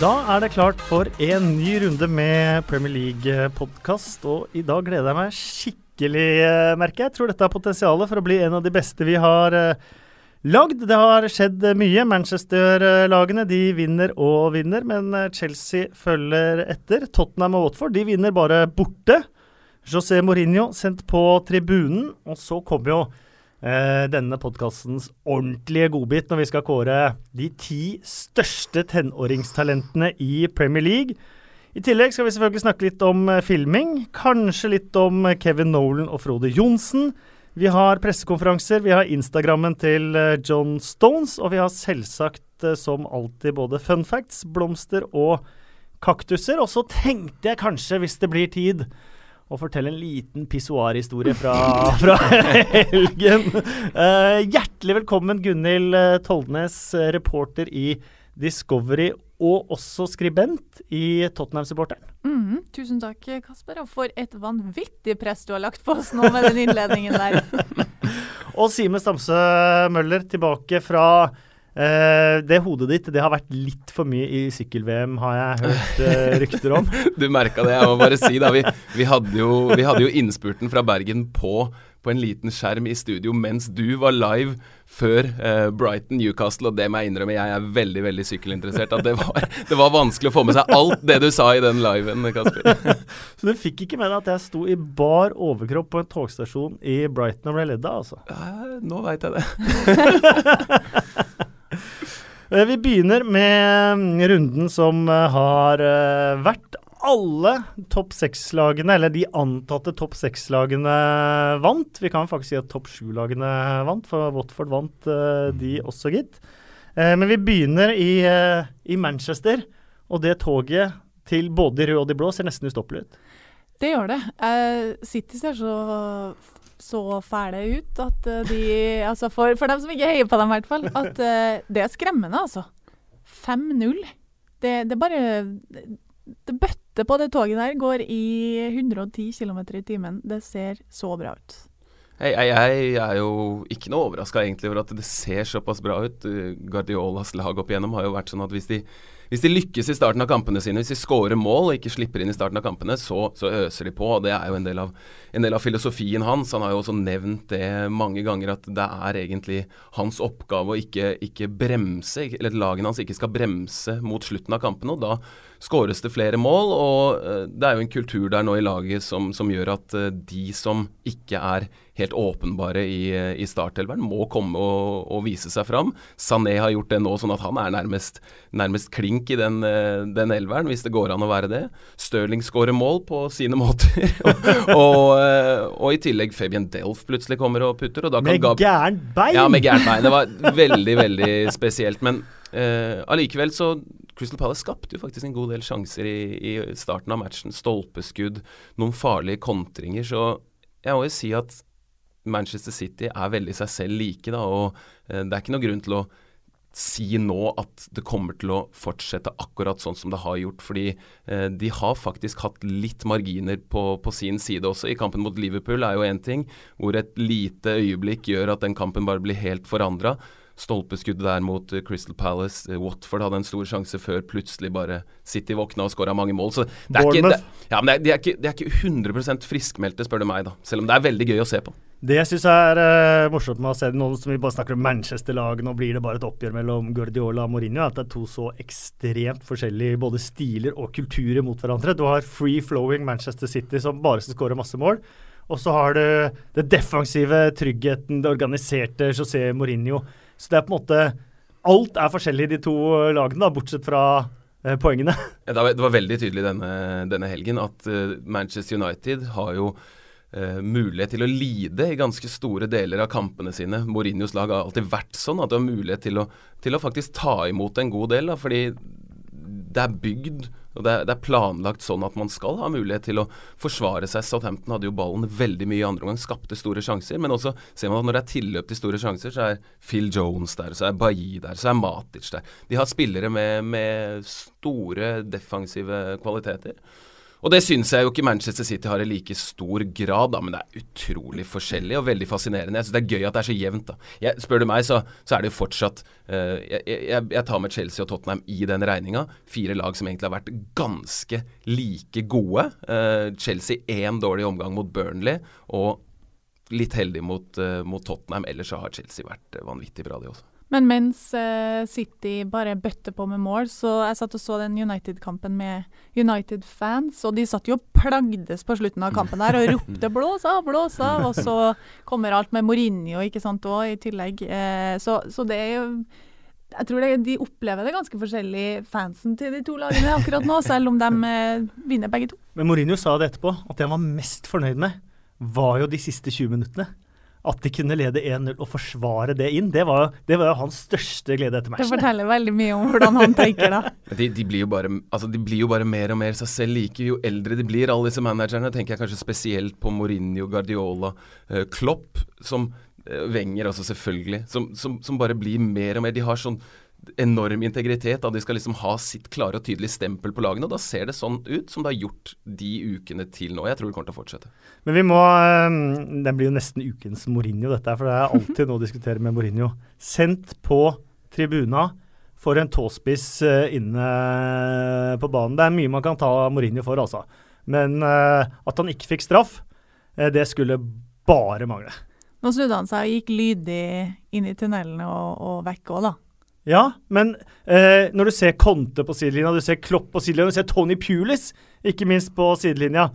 Da er det klart for en ny runde med Premier League-podkast. Og i dag gleder jeg meg skikkelig, eh, merker jeg. Tror dette har potensial for å bli en av de beste vi har eh, lagd. Det har skjedd mye. Manchester-lagene de vinner og vinner, men eh, Chelsea følger etter. Tottenham og Watford de vinner bare borte. José Mourinho sendt på tribunen, og så kommer jo eh, denne podkastens ordentlige godbit når vi skal kåre de ti største tenåringstalentene i Premier League. I tillegg skal vi selvfølgelig snakke litt om eh, filming, kanskje litt om Kevin Nolan og Frode Johnsen. Vi har pressekonferanser, vi har Instagrammen til eh, John Stones, og vi har selvsagt som alltid både fun facts, blomster og kaktuser. Og så tenkte jeg kanskje, hvis det blir tid, å fortelle en liten pissoarhistorie fra, fra helgen. Uh, hjertelig velkommen, Gunhild eh, Toldnes, eh, reporter i Discovery og også skribent i Tottenham-supporteren. Mm, tusen takk, Kasper. Og for et vanvittig press du har lagt på oss nå med den innledningen der. Og Simen Stamse Møller tilbake fra eh, det hodet ditt det har vært litt for mye i sykkel-VM, har jeg hørt uh, rykter om. Du merka det. Jeg må bare si da, vi, vi, hadde jo, vi hadde jo innspurten fra Bergen på, på en liten skjerm i studio mens du var live før uh, Brighton Newcastle, og det må jeg innrømme, jeg er veldig veldig sykkelinteressert. At det var, det var vanskelig å få med seg alt det du sa i den liven, Kasper. Så du fikk ikke med deg at jeg sto i bar overkropp på en togstasjon i Brighton og ble ledd av, altså? Nå veit jeg det. Eh, Vi begynner med runden som eh, har eh, vært. Alle topp seks-lagene, eller de antatte topp seks-lagene, vant. Vi kan faktisk si at topp sju-lagene vant, for Watford vant de også, gitt. Men vi begynner i, i Manchester, og det toget til både de røde og de blå ser nesten ustoppelig ut. Det gjør det. Eh, City ser så, så fæle ut at eh, de Altså for, for dem som ikke heier på dem, i hvert fall. At eh, det er skremmende, altså. 5-0. Det, det bare Det bøtter på det toget der. Går i 110 km i timen. Det ser så bra ut. Jeg, jeg, jeg er jo ikke noe overraska over at det ser såpass bra ut. Guardiolas lag opp igjennom har jo vært sånn at hvis de, hvis de lykkes i starten av kampene sine, hvis de scorer mål og ikke slipper inn i starten av kampene, så, så øser de på. og Det er jo en del, av, en del av filosofien hans. Han har jo også nevnt det mange ganger at det er egentlig hans oppgave å ikke, ikke bremse, eller at lagene hans ikke skal bremse mot slutten av kampene. og da skåres det flere mål, og eh, det er jo en kultur der nå i laget som, som gjør at eh, de som ikke er helt åpenbare i, i startelveren, må komme og, og vise seg fram. Sané har gjort det nå, sånn at han er nærmest, nærmest klink i den, eh, den elveren, hvis det går an å være det. Stirling skårer mål på sine måter, og, og, eh, og i tillegg Fabian Delf plutselig kommer og putter. Og da kan Med Gab- gærent bein! ja, med gærent bein. Det var veldig, veldig spesielt. Men eh, allikevel så Crystal Palace skapte jo faktisk en god del sjanser i, i starten av matchen. Stolpeskudd, noen farlige kontringer. Så jeg må jo si at Manchester City er veldig seg selv like, da. Og eh, det er ikke noe grunn til å si nå at det kommer til å fortsette akkurat sånn som det har gjort. Fordi eh, de har faktisk hatt litt marginer på, på sin side også. I kampen mot Liverpool er jo én ting, hvor et lite øyeblikk gjør at den kampen bare blir helt forandra. Stolpeskuddet der mot eh, Crystal Palace. Watford hadde en stor sjanse før plutselig bare City våkna og skåra mange mål. Så det er ikke, det, ja, men det er, de, er ikke, de er ikke 100% friskmeldte, spør du meg, da. Selv om det er veldig gøy å se på. Det jeg syns er uh, morsomt med å se det nå som vi bare snakker om Manchester-lagene, nå blir det bare et oppgjør mellom Guardiola og Mourinho, er at det er to så ekstremt forskjellige både stiler og kulturer mot hverandre. Du har free-flowing Manchester City som bare skal skåre masse mål. Og så har du det defensive, tryggheten, det organiserte José Mourinho. Så det er på en måte Alt er forskjellig i de to lagene, da, bortsett fra eh, poengene. Det var, veldig tydelig denne, denne helgen at uh, Manchester United har jo eh, mulighet til å lide i ganske store deler av kampene sine. Mourinhos lag har alltid vært sånn at du har mulighet til å, til å faktisk ta imot en god del. Da, fordi det er bygd og det er, det er planlagt sånn at man skal ha mulighet til å forsvare seg. Southampton hadde jo ballen veldig mye i andre omgang, skapte store sjanser. Men også ser man at når det er tilløp til store sjanser, så er Phil Jones der, så er Bailly der, så er Matic der. De har spillere med, med store defensive kvaliteter. Og det syns jeg jo ikke Manchester City har i like stor grad, da, men det er utrolig forskjellig og veldig fascinerende. Jeg syns det er gøy at det er så jevnt. da. Jeg, spør du meg, så, så er det jo fortsatt uh, jeg, jeg, jeg, tar med Chelsea og Tottenham i den regninga. Fire lag som egentlig har vært ganske like gode. Uh, Chelsea én dårlig omgang mot Burnley, og litt heldig mot, uh, mot Tottenham. Ellers så har Chelsea vært vanvittig bra, de også. Men mens uh, City bare bøtter på med mål, så jeg satt og så den United-kampen med United-fans, og de satt jo og plagdes på slutten av kampen der og ropte 'blås av, blås av', og så kommer alt med Mourinho ikke sant, også, i tillegg. Uh, så, så, det er jo jeg tror det, de opplever det ganske forskjellig, fansen til de to lagene akkurat nå, selv om de uh, vinner begge to. Men Mourinho sa det etterpå, at det han var mest fornøyd med, var jo de siste 20 minuttene at de kunne lede 1-0 og forsvare det inn, det var, det var, jo hans største glede etter matchen. Det forteller veldig mye om hvordan han tenker, da. de, de, blir bare, altså de, blir jo bare, mer og mer seg selv like jo eldre de blir, alle disse managerne. tenker jeg kanskje spesielt på Mourinho, Guardiola, uh, Klopp, som uh, Wenger også selvfølgelig, som, som, som, bare blir mer og mer De har sånn enorm integritet. Da de skal liksom ha sitt klare og tydelige stempel på lagene. og Da ser det sånn ut som det har gjort de ukene til nå. Jeg tror det kommer til å fortsette. Men vi må Den Det blir jo nesten ukens Mourinho, dette. For det er alltid noe å diskutere med Mourinho. Sendt på tribuna for en tåspiss eh, inne på banen. Det er mye man kan ta Mourinho for, altså. Men uh, at han ikke fikk straff, det skulle bare mangle. Nå snudde han seg og gikk lydig inn i tunnelene og, og vekk òg, da. Ja, men eh, når du ser Conte på sidelinja, du ser Klopp på sidelinja, du ser Tony Pulis ikke minst på sidelinja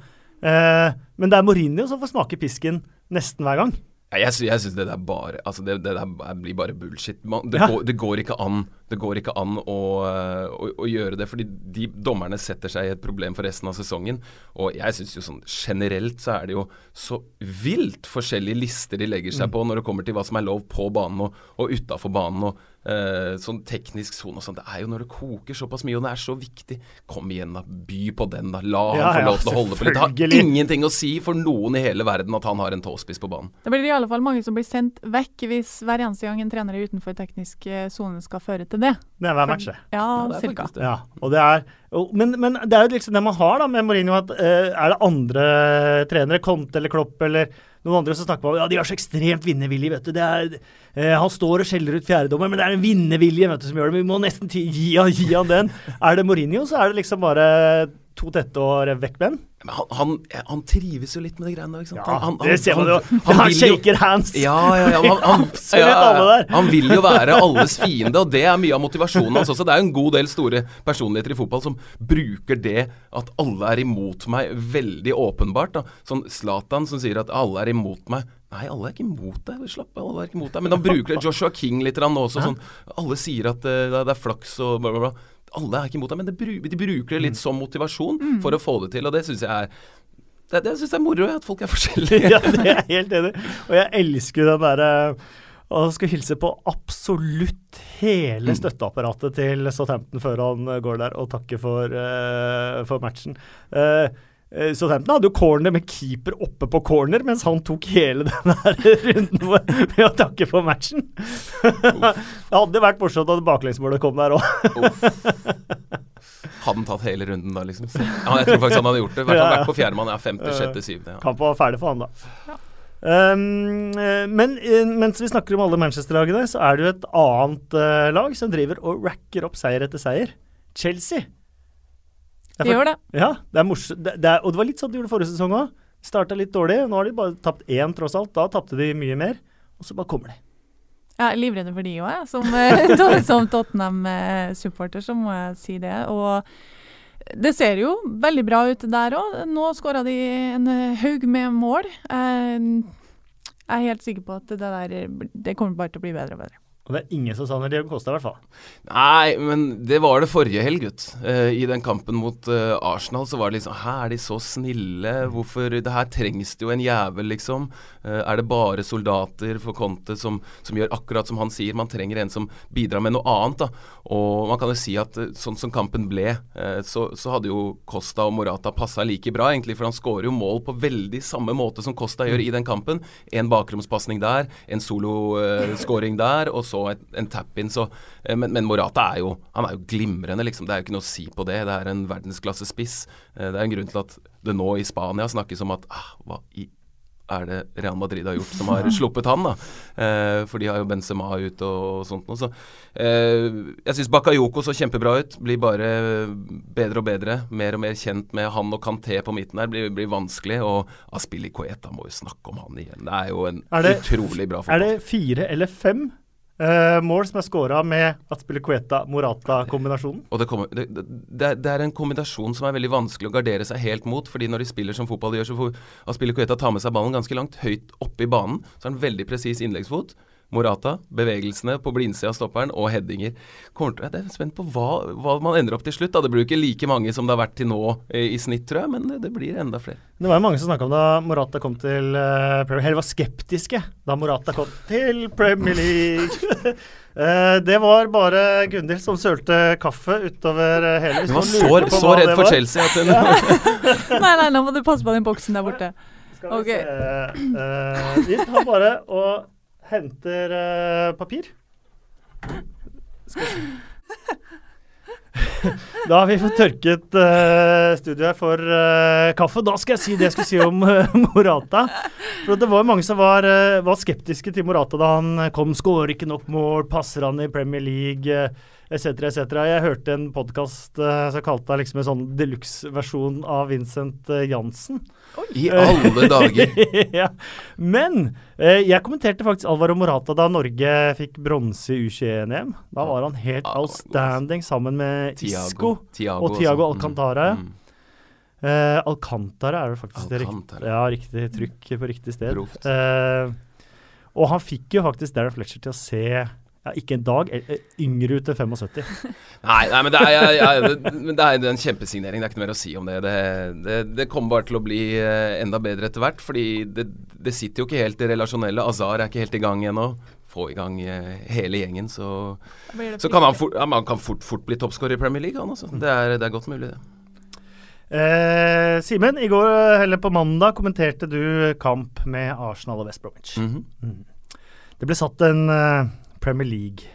eh, Men det er Mourinho som får smake pisken nesten hver gang. Jeg, jeg syns det der bare Altså, det, det der blir bare bullshit. Man, det, ja. går, det, går, ikke an, det går ikke an å, å, å, gjøre det, fordi de dommerne setter seg i et problem for resten av sesongen. Og jeg syns jo sånn generelt så er det jo så vilt forskjellige lister de legger seg mm. på når det kommer til hva som er lov på banen og, og utafor banen. og Uh, sånn teknisk sone og sånn. Det er jo når det koker såpass mye, og det er så viktig. Kom igjen, da. By på den, da. La ja, han få lov til å holde på litt. Det har ingenting å si for noen i hele verden at han har en tåspiss på banen. Det blir i alle fall mange som blir sendt vekk hvis hver eneste gang en trener er utenfor teknisk eh, sone skal føre til det. Det er hver match, det. Ja, ja cirka. Ja, og det er, og, men, men, det er jo liksom det man har da med Mourinho, at uh, er det andre trenere, Conte eller Klopp eller noen andre som snakker om ja, de har så ekstremt vinnervilje. vet du. Er, uh, han står og skjeller ut fjerdedommer, men det er en vinnervilje vet du, som gjør det. Vi må nesten gi, gi han den. Er det Mourinho, så er det liksom bare to tette og vekk med Han, han, han, trives jo litt med de greiene der. Ja, han, det ser man jo. Han, shaker hands. Ja, ja, ja. Han, vil jo være alles fiende, og det er mye av motivasjonen hans også. Det er en god del store personligheter i fotball som bruker det at alle er imot meg, veldig åpenbart. Sånn Zlatan som sier at alle er imot meg. Nei, alle er ikke imot deg. Slapp av, alle er ikke imot deg. Men han bruker det. Joshua King litt også. Sånn, alle sier at uh, det er flaks og bla, bla, bla alle er ikke imot deg, men det, de bruker det litt mm. som motivasjon mm. for å få det til. Og det syns jeg er det, det synes jeg er moro, at folk er forskjellige. ja, det er jeg helt enig Og jeg elsker den derre og skal hilse på absolutt hele mm. støtteapparatet til Southampton før han går der og takker for, uh, for matchen. Uh, Eh, Southampton hadde jo corner med keeper oppe på corner, mens han tok hele denne runden med å takke for matchen. det hadde vært morsomt at baklengsmålet kom der òg. hadde han tatt hele runden da, liksom? Ja, jeg tror faktisk han hadde gjort det. I hvert fall vært på fjerdemann. Ja, femte, sjette, syvende. Ja. Kampen var ferdig for han, da. Ja. Um, men mens vi snakker om alle Manchester-lagene, så er det jo et annet uh, lag som driver og racker opp seier etter seier. Chelsea. De gjør det. Ja, det er morsomt. Og det var litt sånn de gjorde forrige sesong òg. Starta litt dårlig. Nå har de bare tapt én, tross alt. Da tapte de mye mer. Og så bare kommer de. Jeg er livredd for de òg, jeg. Som, eh, som Tottenham-supporter så må jeg si det. Og det ser jo veldig bra ut der òg. Nå skåra de en haug med mål. Jeg er helt sikker på at det der det kommer bare til å bli bedre og bedre. Og det er ingen som savner Diego Costa, i hvert fall. Nei, men det var det forrige helg, gutt. Uh, I den kampen mot uh, Arsenal så var det liksom Hæ, er de så snille? Hvorfor Det her trengs det jo en jævel, liksom. Uh, er det bare soldater for Conte som, som, gjør akkurat som han sier? Man trenger en som bidrar med noe annet, da. Og man kan jo si at sånn som kampen ble, så, så, hadde jo Costa og Morata passa like bra, egentlig. For han skårer jo mål på veldig samme måte som Costa gjør i den kampen. En bakromspasning der, en soloskåring der, og så så et, en tap-in, så eh, men, men, Morata er jo Han er jo glimrende, liksom. Det er jo ikke noe å si på det. Det er en verdensklassespiss. Eh, det er en grunn til at det nå i Spania snakkes om at ah, hva i er det Real Madrid har gjort som har sluppet han, da. Eh, for de har jo Benzema ut og, og sånt noe. Så eh, jeg syns Bakayoko så kjempebra ut. Blir bare bedre og bedre. Mer og mer kjent med han og Kanté på midten her. Blir, blir vanskelig. Og Aspili Coeta må jo snakke om han igjen. Det er jo en er det, utrolig bra fotball. Er det fire eller fem Uh, mål som er scora med Atspille-Cueta-Morata-kombinasjonen. Og det, kommer, det, det, det, er en kombinasjon som er veldig vanskelig å gardere seg helt mot. fordi når de spiller som fotball gjør, så får Atspille-Cueta ta med seg ballen ganske langt høyt oppe i banen. Så er han veldig presis innleggsfot. Morata, bevegelsene på blindsida av stopperen og headinger. Jeg er spent på hva, hva, man ender opp til slutt. Da. Det blir jo ikke like mange som det har vært til nå i, i snitt, tror jeg, men det, det, blir enda flere. Det var jo mange som snakka om da Morata kom til uh, Premier League, var skeptiske da Morata kom til Premier League. uh, det var bare Gunhild som sølte kaffe utover hele Hun var så, så redd for Chelsea at hun Nei, nei, nå må du passe på den boksen der borte. Skal vi okay. se uh, Vi tar bare og henter uh, papir. Da har vi fått tørket uh, studioet for uh, kaffe. Da skal jeg si det jeg skulle si om uh, Morata. For Det var mange som var, var, skeptiske til Morata da han kom. Skårer ikke nok mål, passer han i Premier League? Etc., etc. Jeg hørte en podkast uh, som kalte det liksom en sånn deluxe-versjon av Vincent uh, Jansen. I alle dager! ja. Men uh, jeg kommenterte faktisk Alvaro Morata da Norge fikk bronse i U21-EM. Da var han helt outstanding sammen med Isco Tiago og Tiago Alcantara. Mm. Uh, Alcantara er det faktisk Alcantara. det ja, riktig trykk på riktig sted. og han fikk jo faktisk Darren Fletcher til å se ja, ikke en dag. Yngre ut til 75. nei, nei, men det er, ja, ja, det, det er en kjempesignering. Det er ikke noe mer å si om det. Det, det, det kommer bare til å bli eh, enda bedre etter hvert. Fordi det, sitter jo ikke helt i relasjonelle. Azar er ikke helt i gang ennå. Få i gang hele gjengen, så, så kan han, fort, han kan fort, fort bli toppskårer i Premier League. Han, altså. det, er, det er godt mulig, det. Eh, Simen, i går, eller på mandag, kommenterte du kamp med Arsenal og West Bromwich. Mm -hmm. mm. Det ble satt en uh, Premier League-rekord.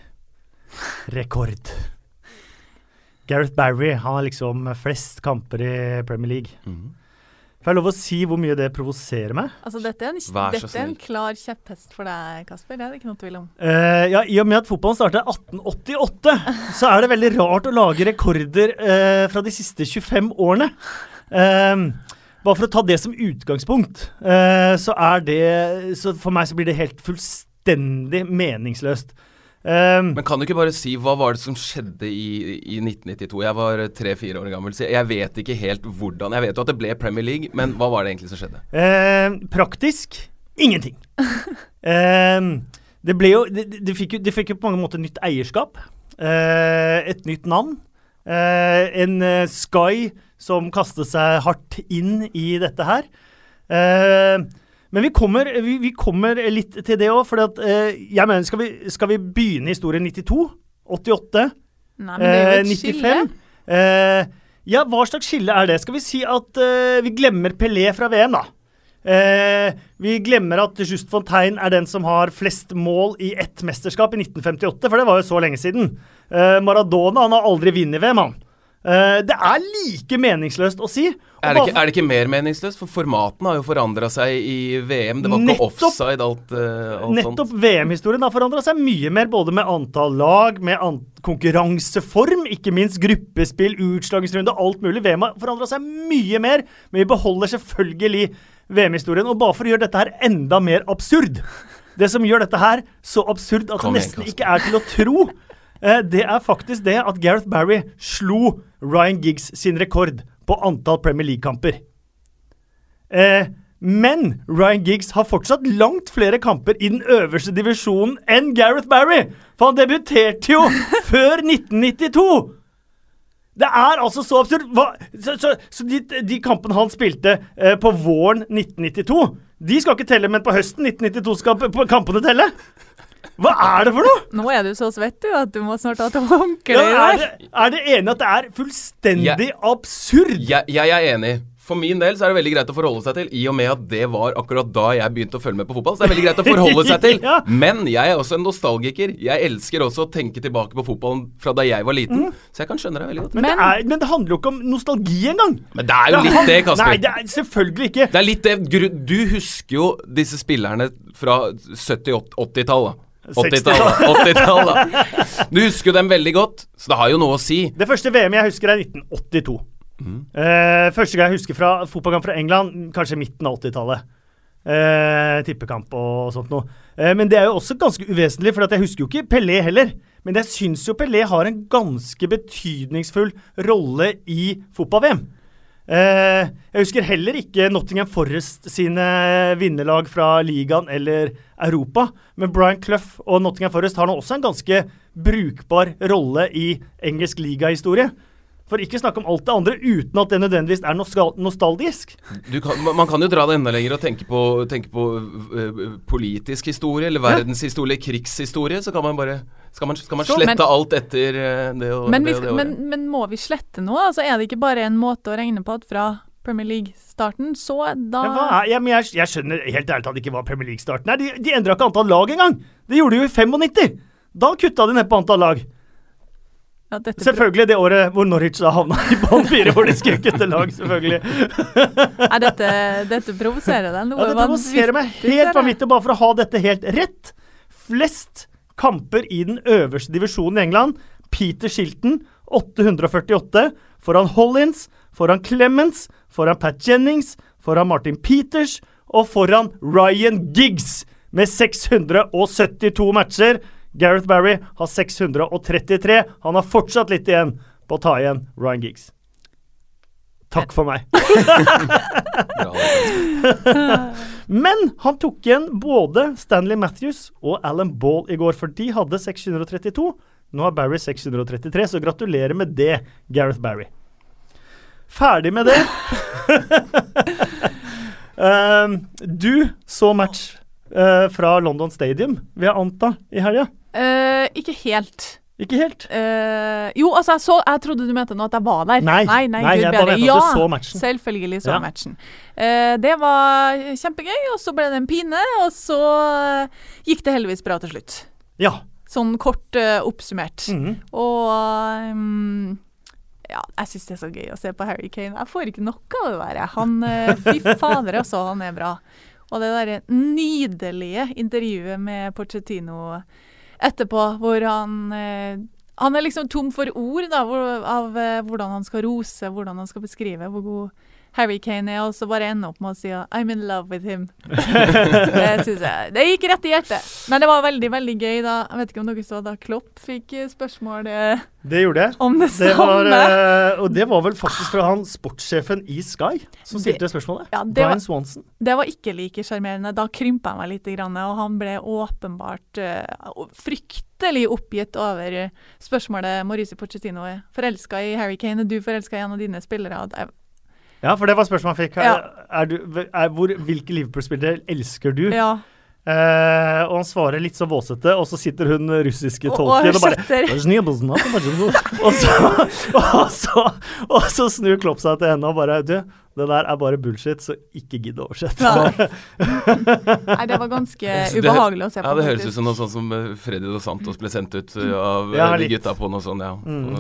Gareth Barry han har liksom flest kamper i Premier League. Mm. Får jeg lov å si hvor mye det provoserer meg? Altså, dette er en, dette er en klar kjepphest for deg, Kasper. Det er det ikke noe tvil om. Uh, ja, I og med at fotballen startet 1888, så er det veldig rart å lage rekorder uh, fra de siste 25 årene. Uh, bare for å ta det som utgangspunkt, så er det Så for meg så blir det helt fullstendig fullstendig meningsløst. Um, Men kan du ikke bare si hva var det som skjedde i, i 1992? Jeg var tre-fire år gammel, så jeg vet ikke helt hvordan. Jeg vet jo at det ble Premier League, men hva var det egentlig som skjedde? Uh, praktisk ingenting. uh, det ble jo det, det, fikk jo det fikk jo på mange måter nytt eierskap. Uh, et nytt navn. en Sky som kastet seg hardt inn i dette her. Uh, men vi kommer, vi, vi kommer litt til det òg, for eh, jeg mener, skal vi, skal vi begynne historien 92? 88? Nei, men det er jo et 95? skille. Uh, ja, hva slags skille er det? Skal vi si at eh, vi glemmer Pelé fra VM, da? vi glemmer at Just Fontaine er den som har flest mål i ett mesterskap i 1958, for det var jo så lenge siden. Maradona han har aldri vunnet VM, han. Uh, det er like meningsløst å si. Er det, ikke, er det, ikke, mer meningsløst? For formatene har jo forandra seg i VM. Det var nettopp, ikke offside, alt, uh, alt nettopp VM-historien har forandra seg mye mer, både med antall lag, med an konkurranseform, ikke minst gruppespill, utslagsrunde, alt mulig. VM har forandra seg mye mer, men vi beholder selvfølgelig VM-historien. Og bare for å gjøre dette her enda mer absurd Det som gjør dette her så absurd at det nesten ikke er til å tro, det er faktisk det at Gareth Barry slo Ryan Giggs sin rekord på antall Premier League-kamper. Eh, men Ryan Giggs har fortsatt langt flere kamper i den øverste divisjonen enn Gareth Barry! For han debuterte jo før 1992! Det er altså så absurd! Hva? Så, så, så de, de, kampene han spilte eh, på våren 1992, de skal ikke telle, men på høsten 1992 skal kampene telle? Hva er det for noe?! Nå er du så svett du at du må snart ha til håndkle. Ja, er, det, er det enig at det er fullstendig jeg, absurd? Jeg, jeg, er enig. For min del så er det veldig greit å forholde seg til, i og med at det var akkurat da jeg begynte å følge med på fotball. Så det er veldig greit å forholde seg til. ja. Men jeg er også en nostalgiker. Jeg elsker også å tenke tilbake på fotballen fra da jeg var liten. Mm. Så jeg kan skjønne deg veldig godt. Men, men, det er, men, det handler jo ikke om nostalgi engang! Men det er jo litt det, Kasper. Nei, det er selvfølgelig ikke. Det er litt det. Du husker jo disse spillerne fra 70-80-tallet. 80-tallet. 80 du husker jo dem veldig godt, så det har jo noe å si. Det første VM jeg husker, er 1982. Mm. Uh, første gang jeg husker fra fotballkamp fra England, kanskje midten av 80-tallet. Uh, eh, tippekamp og sånt noe. Uh, men det er jo også ganske uvesentlig, for jeg husker jo ikke Pelé heller. Men jeg syns jo Pelé har en ganske betydningsfull rolle i fotball-VM. Eh, jeg husker heller ikke Nottingham Forest sine vinnerlag fra ligaen eller Europa. Men Brian Clough og Nottingham Forest har nå også en ganske brukbar rolle i engelsk ligahistorie. For ikke snakke om alt det andre uten at det nødvendigvis er nostal nostalgisk. Du kan, man- kan jo dra det enda lenger og tenke på, tenke på øh, øh, politisk historie, eller verdenshistorie, krigshistorie. Så kan man bare Skal man, skal man slette Men- alt etter øh, det og Men, det, og det året? men, men må vi slette noe? Altså, er det ikke bare en måte å regne på at fra Premier League-starten, så da Men hva er, ja, men jeg, jeg skjønner helt ærlig talt ikke hva Premier League-starten er. De, de endra ikke antall lag engang! Det gjorde de jo i 95! Da kutta de ned på antall lag. ja, dette Selvfølgelig det året hvor Norwich da havna i bånn fire, hvor de skulle kutte lag, selvfølgelig. Nei, dette, dette provoserer deg noe Ja, det provoserer meg helt vanvittig, bare for å ha dette helt rett. Flest kamper i den øverste divisjonen i England. Peter Shilton, 848. Foran Hollins, foran Clemens, foran Pat Jennings, foran Martin Peters og foran Ryan Giggs med 672 matcher. Gareth Barry har 633. Han har fortsatt litt igjen på å ta igjen Ryan Giggs. Takk for meg. Men han tok igjen både Stanley Matthews og Alan Ball i går, for de hadde 632. Nå har Barry 633, så gratulerer med det, Gareth Barry. Ferdig med det. Um, du så match uh, fra London Stadium, vil jeg anta, i helga? Uh, ikke helt. Ikke helt? Uh, jo, altså, jeg, så, jeg trodde du mente nå at jeg var der. Nei, nei, nei, nei, jeg bare mente at ja, du så matchen. Selvfølgelig så Ja. matchen. Uh, det var kjempegøy, og så ble det en pine, og så eh, gikk det heldigvis bra til slutt. Ja. Sånn kort uh, oppsummert. Mhm. Og um, ja, jeg syns det er så gøy å se på Harry Kane. Jeg får ikke nok av det der. Han, fy fader, altså, han er bra. Og det derre nydelige intervjuet med Porcetino etterpå, hvor han eh, Han er liksom tom for ord da, av eh, hvordan han skal rose, hvordan han skal beskrive hvor god Harry Kane er, også bare ender opp med å si 'I'm in love with him'. det synes jeg Det gikk rett i hjertet. Men det var veldig, veldig gøy da Jeg vet ikke om dere så da Klopp fikk eh, spørsmål eh, Det gjorde jeg. om det, Det var, samme. eh, og det var vel faktisk fra han sportssjefen i Sky som stilte det spørsmålet. Ja, det var- Brian Swanson. Det var ikke like sjarmerende. Da krympa jeg meg litt, og han ble åpenbart uh, fryktelig oppgitt over spørsmålet Maurice Pochettino er forelska i Harry Kane. Er du forelska i en av dine spillere? Og det- Ja, for det var spørsmålet han fikk. Er, Ja. er du, er, hvor, hvilke Liverpool-spillere elsker du? Ja. Eh, og han svarer litt så våsete, og så sitter hun russiske tolken og og, bare og, så, og, så, og så snur Klopp seg til henne og bare Du, det der er bare bullshit, så ikke gidd å oversette. Nei. Nei, det var ganske det- ubehagelig å se på. Ja, det høres ut som noe sånt som eh, Freddy Dos Santos ble sendt ut eh, av Ja, eh, de gutta på noe sånt, ja. Mm.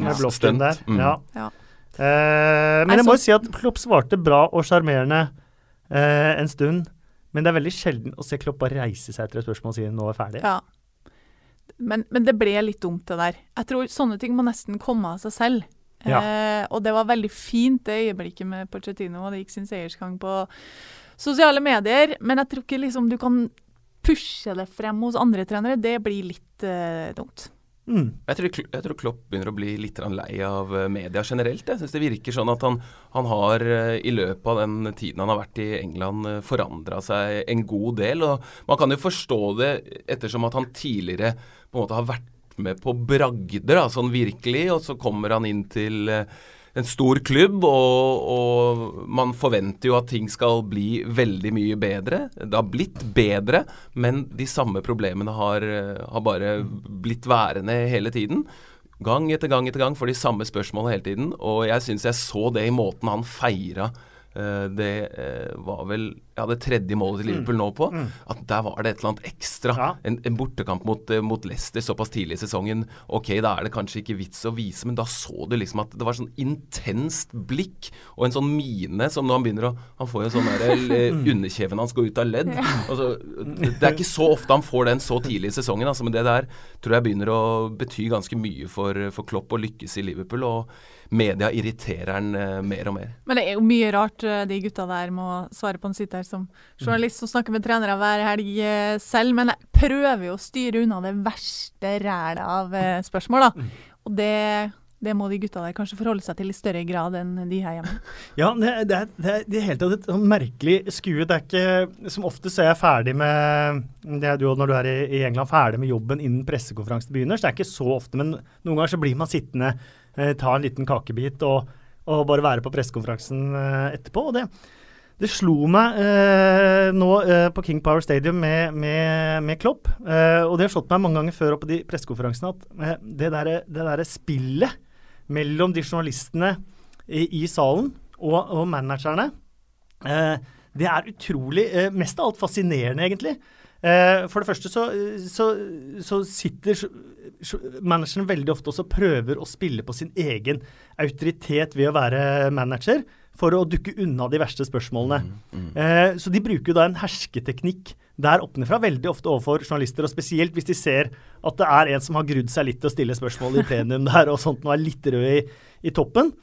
Mm. Ja. Eh, men jeg må jo si at Klopp svarte bra og sjarmerende eh, en stund. Men det er veldig sjelden å se Klopp bare reise seg etter et spørsmål og si 'nå er ferdig'. Ja. Men, men det ble litt dumt, det der. Jeg tror sånne ting må nesten komme av seg selv. Ja. Eh, og det var veldig fint, det øyeblikket med Pochettino, og det gikk sin seiersgang på sosiale medier. Men jeg tror ikke liksom du kan pushe det frem hos andre trenere. Det blir litt eh, dumt. Mm. Jeg tror, jeg tror Klopp begynner å bli litt lei av eh, media generelt. Jeg synes Det virker sånn at han, han har eh, i løpet av den tiden han har vært i England uh, forandra seg en god del. og Man kan jo forstå det ettersom at han tidligere på en måte har vært med på bragder, sånn virkelig. Og så kommer han inn til eh, en stor klubb, og, og man forventer jo at ting skal bli veldig mye bedre. Det har blitt bedre, men de samme problemene har, har bare blitt værende hele tiden. Gang etter gang etter gang for de samme spørsmålene hele tiden. Og jeg syns jeg så det i måten han feira det eh, var vel ja, det tredje målet til Liverpool nå på. Mm. At der var det et eller annet ekstra. Ja. En, en bortekamp mot, eh, mot Leicester såpass tidlig i sesongen. Ok, da er det kanskje ikke vits å vise, men da så du liksom at det var sånn intenst blikk og en sånn mine som når han begynner å Han får jo sånn der eh, Underkjeven hans går ut av ledd. Altså, det det er ikke så ofte han får den så tidlig i sesongen, altså, men det der tror jeg begynner å bety ganske mye for, for Klopp å lykkes i Liverpool. og Media irriterer han eh, mer og mer. Men det er jo mye rart eh, de gutta der må svare på. Han sitter her som journalist som snakker med trenere hver helg eh, selv, men jeg prøver jo å styre unna det verste rælet av eh, spørsmål, da. Og det, det må de gutta der kanskje forholde seg til i større grad enn de her hjemme. Ja, det, det, er, det, er, det er helt tatt et sånn merkelig skue. Det er ikke Som ofte så er jeg ferdig med Det er du når du er i, i England, ferdig med jobben innen pressekonferansen begynner. Så det er ikke så ofte, men noen ganger så blir man sittende, ta en liten kakebit og, og bare være på pressekonferansen eh, etterpå. Og det, det slo meg eh, nå eh, på King Power Stadium med, med, med Klopp, eh, og det har slått meg mange ganger før på de pressekonferansene, at eh, det derre der spillet mellom de journalistene i, i salen og, og managerne, eh, det er utrolig eh, Mest av alt fascinerende, egentlig. Eh, for det første så, så, så sitter manageren veldig ofte også og prøver å spille på sin egen autoritet ved å være manager, for å dukke unna de verste spørsmålene. Eh, så de bruker jo da en hersketeknikk der oppnefra, veldig ofte overfor journalister, og spesielt hvis de ser at det er en som har grudd seg litt til å stille spørsmål i plenum der, og sånt, og er litt rød i, i toppen.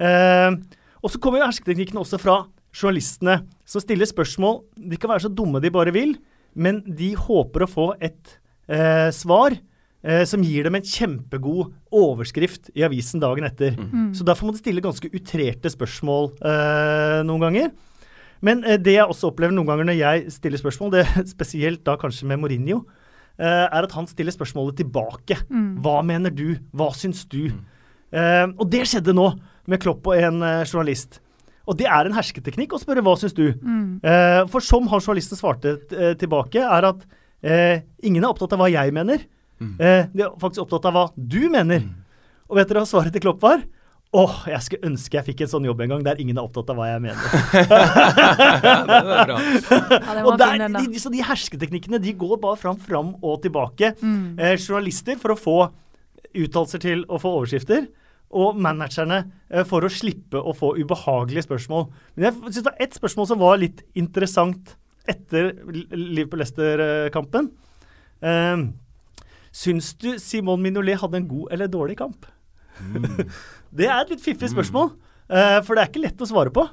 Eh, og så kommer jo hersketeknikken også fra journalistene, som stiller spørsmål. De kan være så dumme de bare vil, men de håper å få et eh, svar eh, som gir dem en kjempegod overskrift i avisen dagen etter. Så derfor må de stille ganske utrerte spørsmål eh, noen ganger. Men eh, det jeg også opplever noen ganger når jeg stiller spørsmål, det spesielt da kanskje med Mourinho, eh, er at han stiller spørsmålet tilbake. Hva mener du? Hva syns du? Eh, og det skjedde nå med Klopp og en eh, journalist. Og det er en hersketeknikk å spørre hva syns du? Eh, for som han journalisten svarte eh, tilbake, er at eh, ingen er opptatt av hva jeg mener. Eh, de er faktisk opptatt av hva du mener. Og vet dere hva svaret til Klopp var? Åh, jeg skulle ønske jeg fikk en sånn jobb en gang der ingen er opptatt av hva jeg mener. det var bra. Ja, det og der, de, så de hersketeknikkene de går bare fram, fram og tilbake. Mm. Eh, journalister for å få uttalelser til å få overskrifter, og managerne eh, for å slippe å få ubehagelige spørsmål. Men jeg synes det var ett spørsmål som var litt interessant etter Liverpool-Leicester-kampen. Eh, syns du Simon Minolet hadde en god eller dårlig kamp? det er et litt fiffig spørsmål, eh, for det er ikke lett å svare på.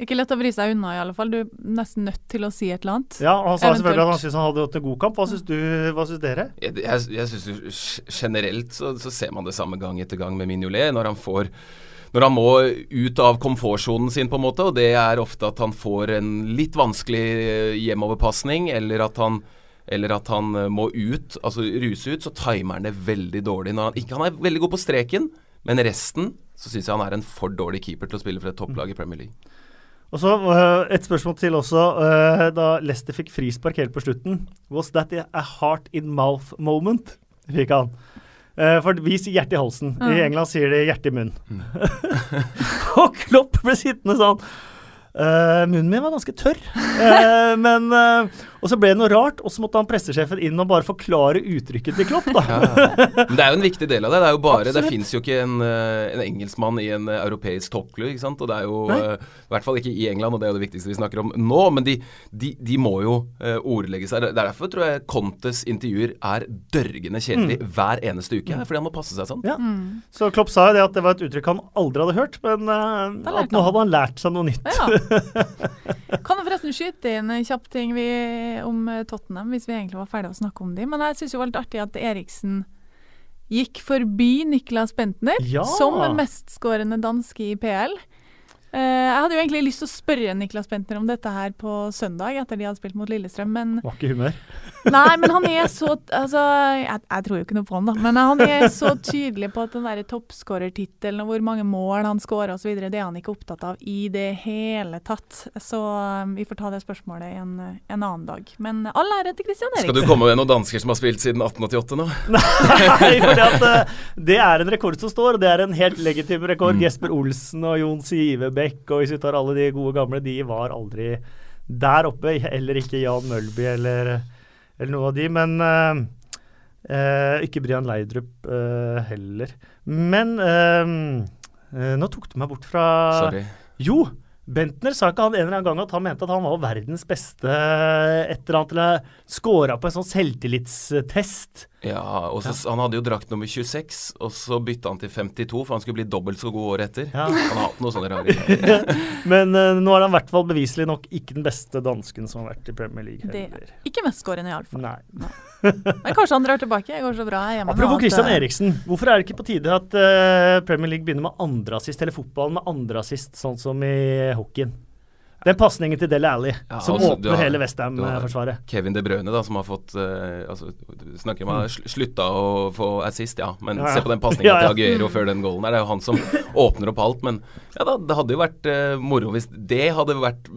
Ikke lett å vri seg unna, i alle fall. Du er nesten nødt til å si et eller annet. Ja, og Han sa Eventuelt. selvfølgelig at han syntes han hadde hatt en god kamp. Hva syns du, hva syns dere? Jeg, jeg, jeg syns generelt så, så ser man det samme gang etter gang med Mignolet. Når han får når han må ut av komfortsonen sin, på en måte, og det er ofte at han får en litt vanskelig eh, hjemoverpasning, eller at han eller at han eh, må ut, altså ruse ut, så timer han det veldig dårlig. Når han, ikke, han er veldig god på streken, men resten så syns jeg han er en for dårlig keeper til å spille for et topplag i Premier League. Og så øh, Et spørsmål til også. øh, da Leicester fikk frispark helt på slutten, was that a heart in mouth moment? Fikk han. Eh, for vi sier hjerte i halsen. I Mm. England sier de hjerte i munnen. og Klopp ble sittende sånn. Uh, munnen min var ganske tørr. uh, men eh, Og så ble det noe rart, og så måtte han pressesjefen inn og bare forklare uttrykket til Klopp. da. Men det er jo en viktig del av det. Det er jo bare, det Absolutt. fins jo ikke en, eh, en engelskmann i en eh, europeisk toppklubb, ikke sant. Og det er jo eh, I hvert fall ikke i England, og det er jo det viktigste vi snakker om nå. Men de, de, de må jo uh, ordlegge seg. Er derfor tror jeg Contes intervjuer er dørgende kjedelig hver eneste uke. Fordi han må passe seg sånn. Ja. Så Klopp sa jo det at det var et uttrykk han aldri hadde hørt, men uh, at nå hadde han lært seg noe nytt. Ja. Kan jeg forresten skyte inn en kjapp ting vi, om eh, Tottenham, hvis vi egentlig var ferdige å snakke om dem. Men jeg syns det var litt artig at Eriksen gikk forbi Niklas Bentner Ja. som mestskårende danske i PL. Eh, jeg hadde jo egentlig lyst til å spørre Niklas Bentner om dette her på søndag, etter de hadde spilt mot Lillestrøm, men Var ikke humør. Nei, men han er så Altså, jeg, jeg tror jo ikke noe på han, da. Men han er så tydelig på at den derre toppskårertittelen og hvor mange mål han skårer osv., det er han ikke opptatt av i det hele tatt. Så um, vi får ta det spørsmålet en, en annen dag. Men all ære til Christian Skal du komme med noen dansker som har spilt siden 1888 nå? Nei, for at eh, det er en rekord som står, og det er en helt legitim rekord. Jesper Olsen og Jon Sivebekk Lagerbäck og hvis vi tar alle de gode gamle, de var aldri der oppe. Eller ikke Jan Mølby eller, eller noe av de. Men eh, eh, ikke Brian Leidrup eh, heller. Men eh, eh, nå tok du meg bort fra Sorry. Jo! Bentner sa ikke han en eller annen gang at han mente at han var verdens beste et eller annet, eller scora på en sånn selvtillitstest. Ja, og så, Han hadde jo drakt nummer 26, og så bytta han til 52, for han skulle bli dobbelt så god året etter. Ja. Han har hatt noe sånne rare. Men uh, nå er han i hvert fall beviselig nok ikke den beste dansken som har vært i Premier League Det heller. Ikke mestskårende, iallfall. Nei. Men kanskje han drar tilbake. Det går så bra hjemme. Apropos at, Christian eh, Eriksen. Hvorfor er det ikke på tide at uh, Premier League begynner med andreassist, eller fotballen med andreassist, sånn som i hockeyen? Den pasningen til Dele Alli, Ja, som altså, åpner har- hele Westham-forsvaret. Kevin De Bruyne, da, som har fått uh, altså, Snakker om ha slutta å få assist, ja. Men Ja, ja. se på den pasninga til Aguero før den goalen der. Det er jo han som åpner opp alt. Men ja da, det hadde jo vært uh, moro hvis det hadde vært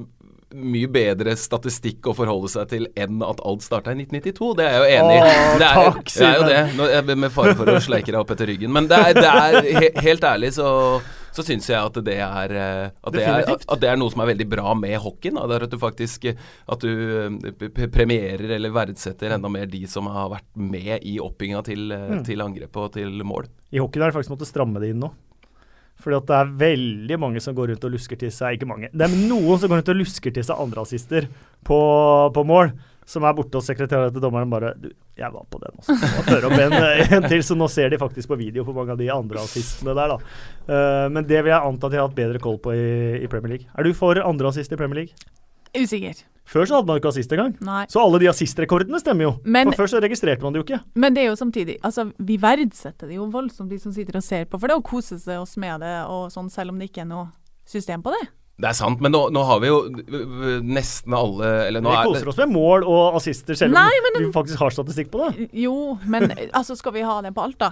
mye bedre statistikk å forholde seg til enn at alt starta i 1992. Det er jeg jo enig i. Det det er jo det. Nå, med fare for å sleike deg opp etter ryggen. Men det er, det er he, helt ærlig så så syns jeg at det, er, eh, at, det er, at det er noe som er veldig bra med hockeyen. Da. Det er at du faktisk at du eh, premierer eller verdsetter enda mer de som har vært med i oppbygginga til, eh, Mm. til angrep og til mål. I hockeyen har de faktisk måttet stramme det inn nå. Fordi at det er veldig mange som går rundt og lusker til seg Ikke mange. Det er noen som går rundt og lusker til seg andreassister på, på mål. Som er borte hos sekretæren til dommeren bare Du, jeg var på den også. Og fører opp en, en til, så nå ser de faktisk på video på mange av de andre assistene der, da. Uh, men det vil jeg anta at de har hatt bedre koll på i, i Premier League. Er du for andre assist i Premier League? Usikker. Før så hadde man ikke assist engang. Så alle de assistrekordene stemmer jo. Men- For før så registrerte man det jo ikke. Men det er jo samtidig Altså, vi verdsetter det jo voldsomt, de som sitter og ser på. For det å kose seg oss med det, og sånn, selv om det ikke er noe system på det. Det er sant, men nå, nå har vi jo nesten alle Eller nå Vi er koser oss med mål og assister, selv om Nei, men- vi faktisk har statistikk på det. Jo, men altså, skal vi ha det på alt, da?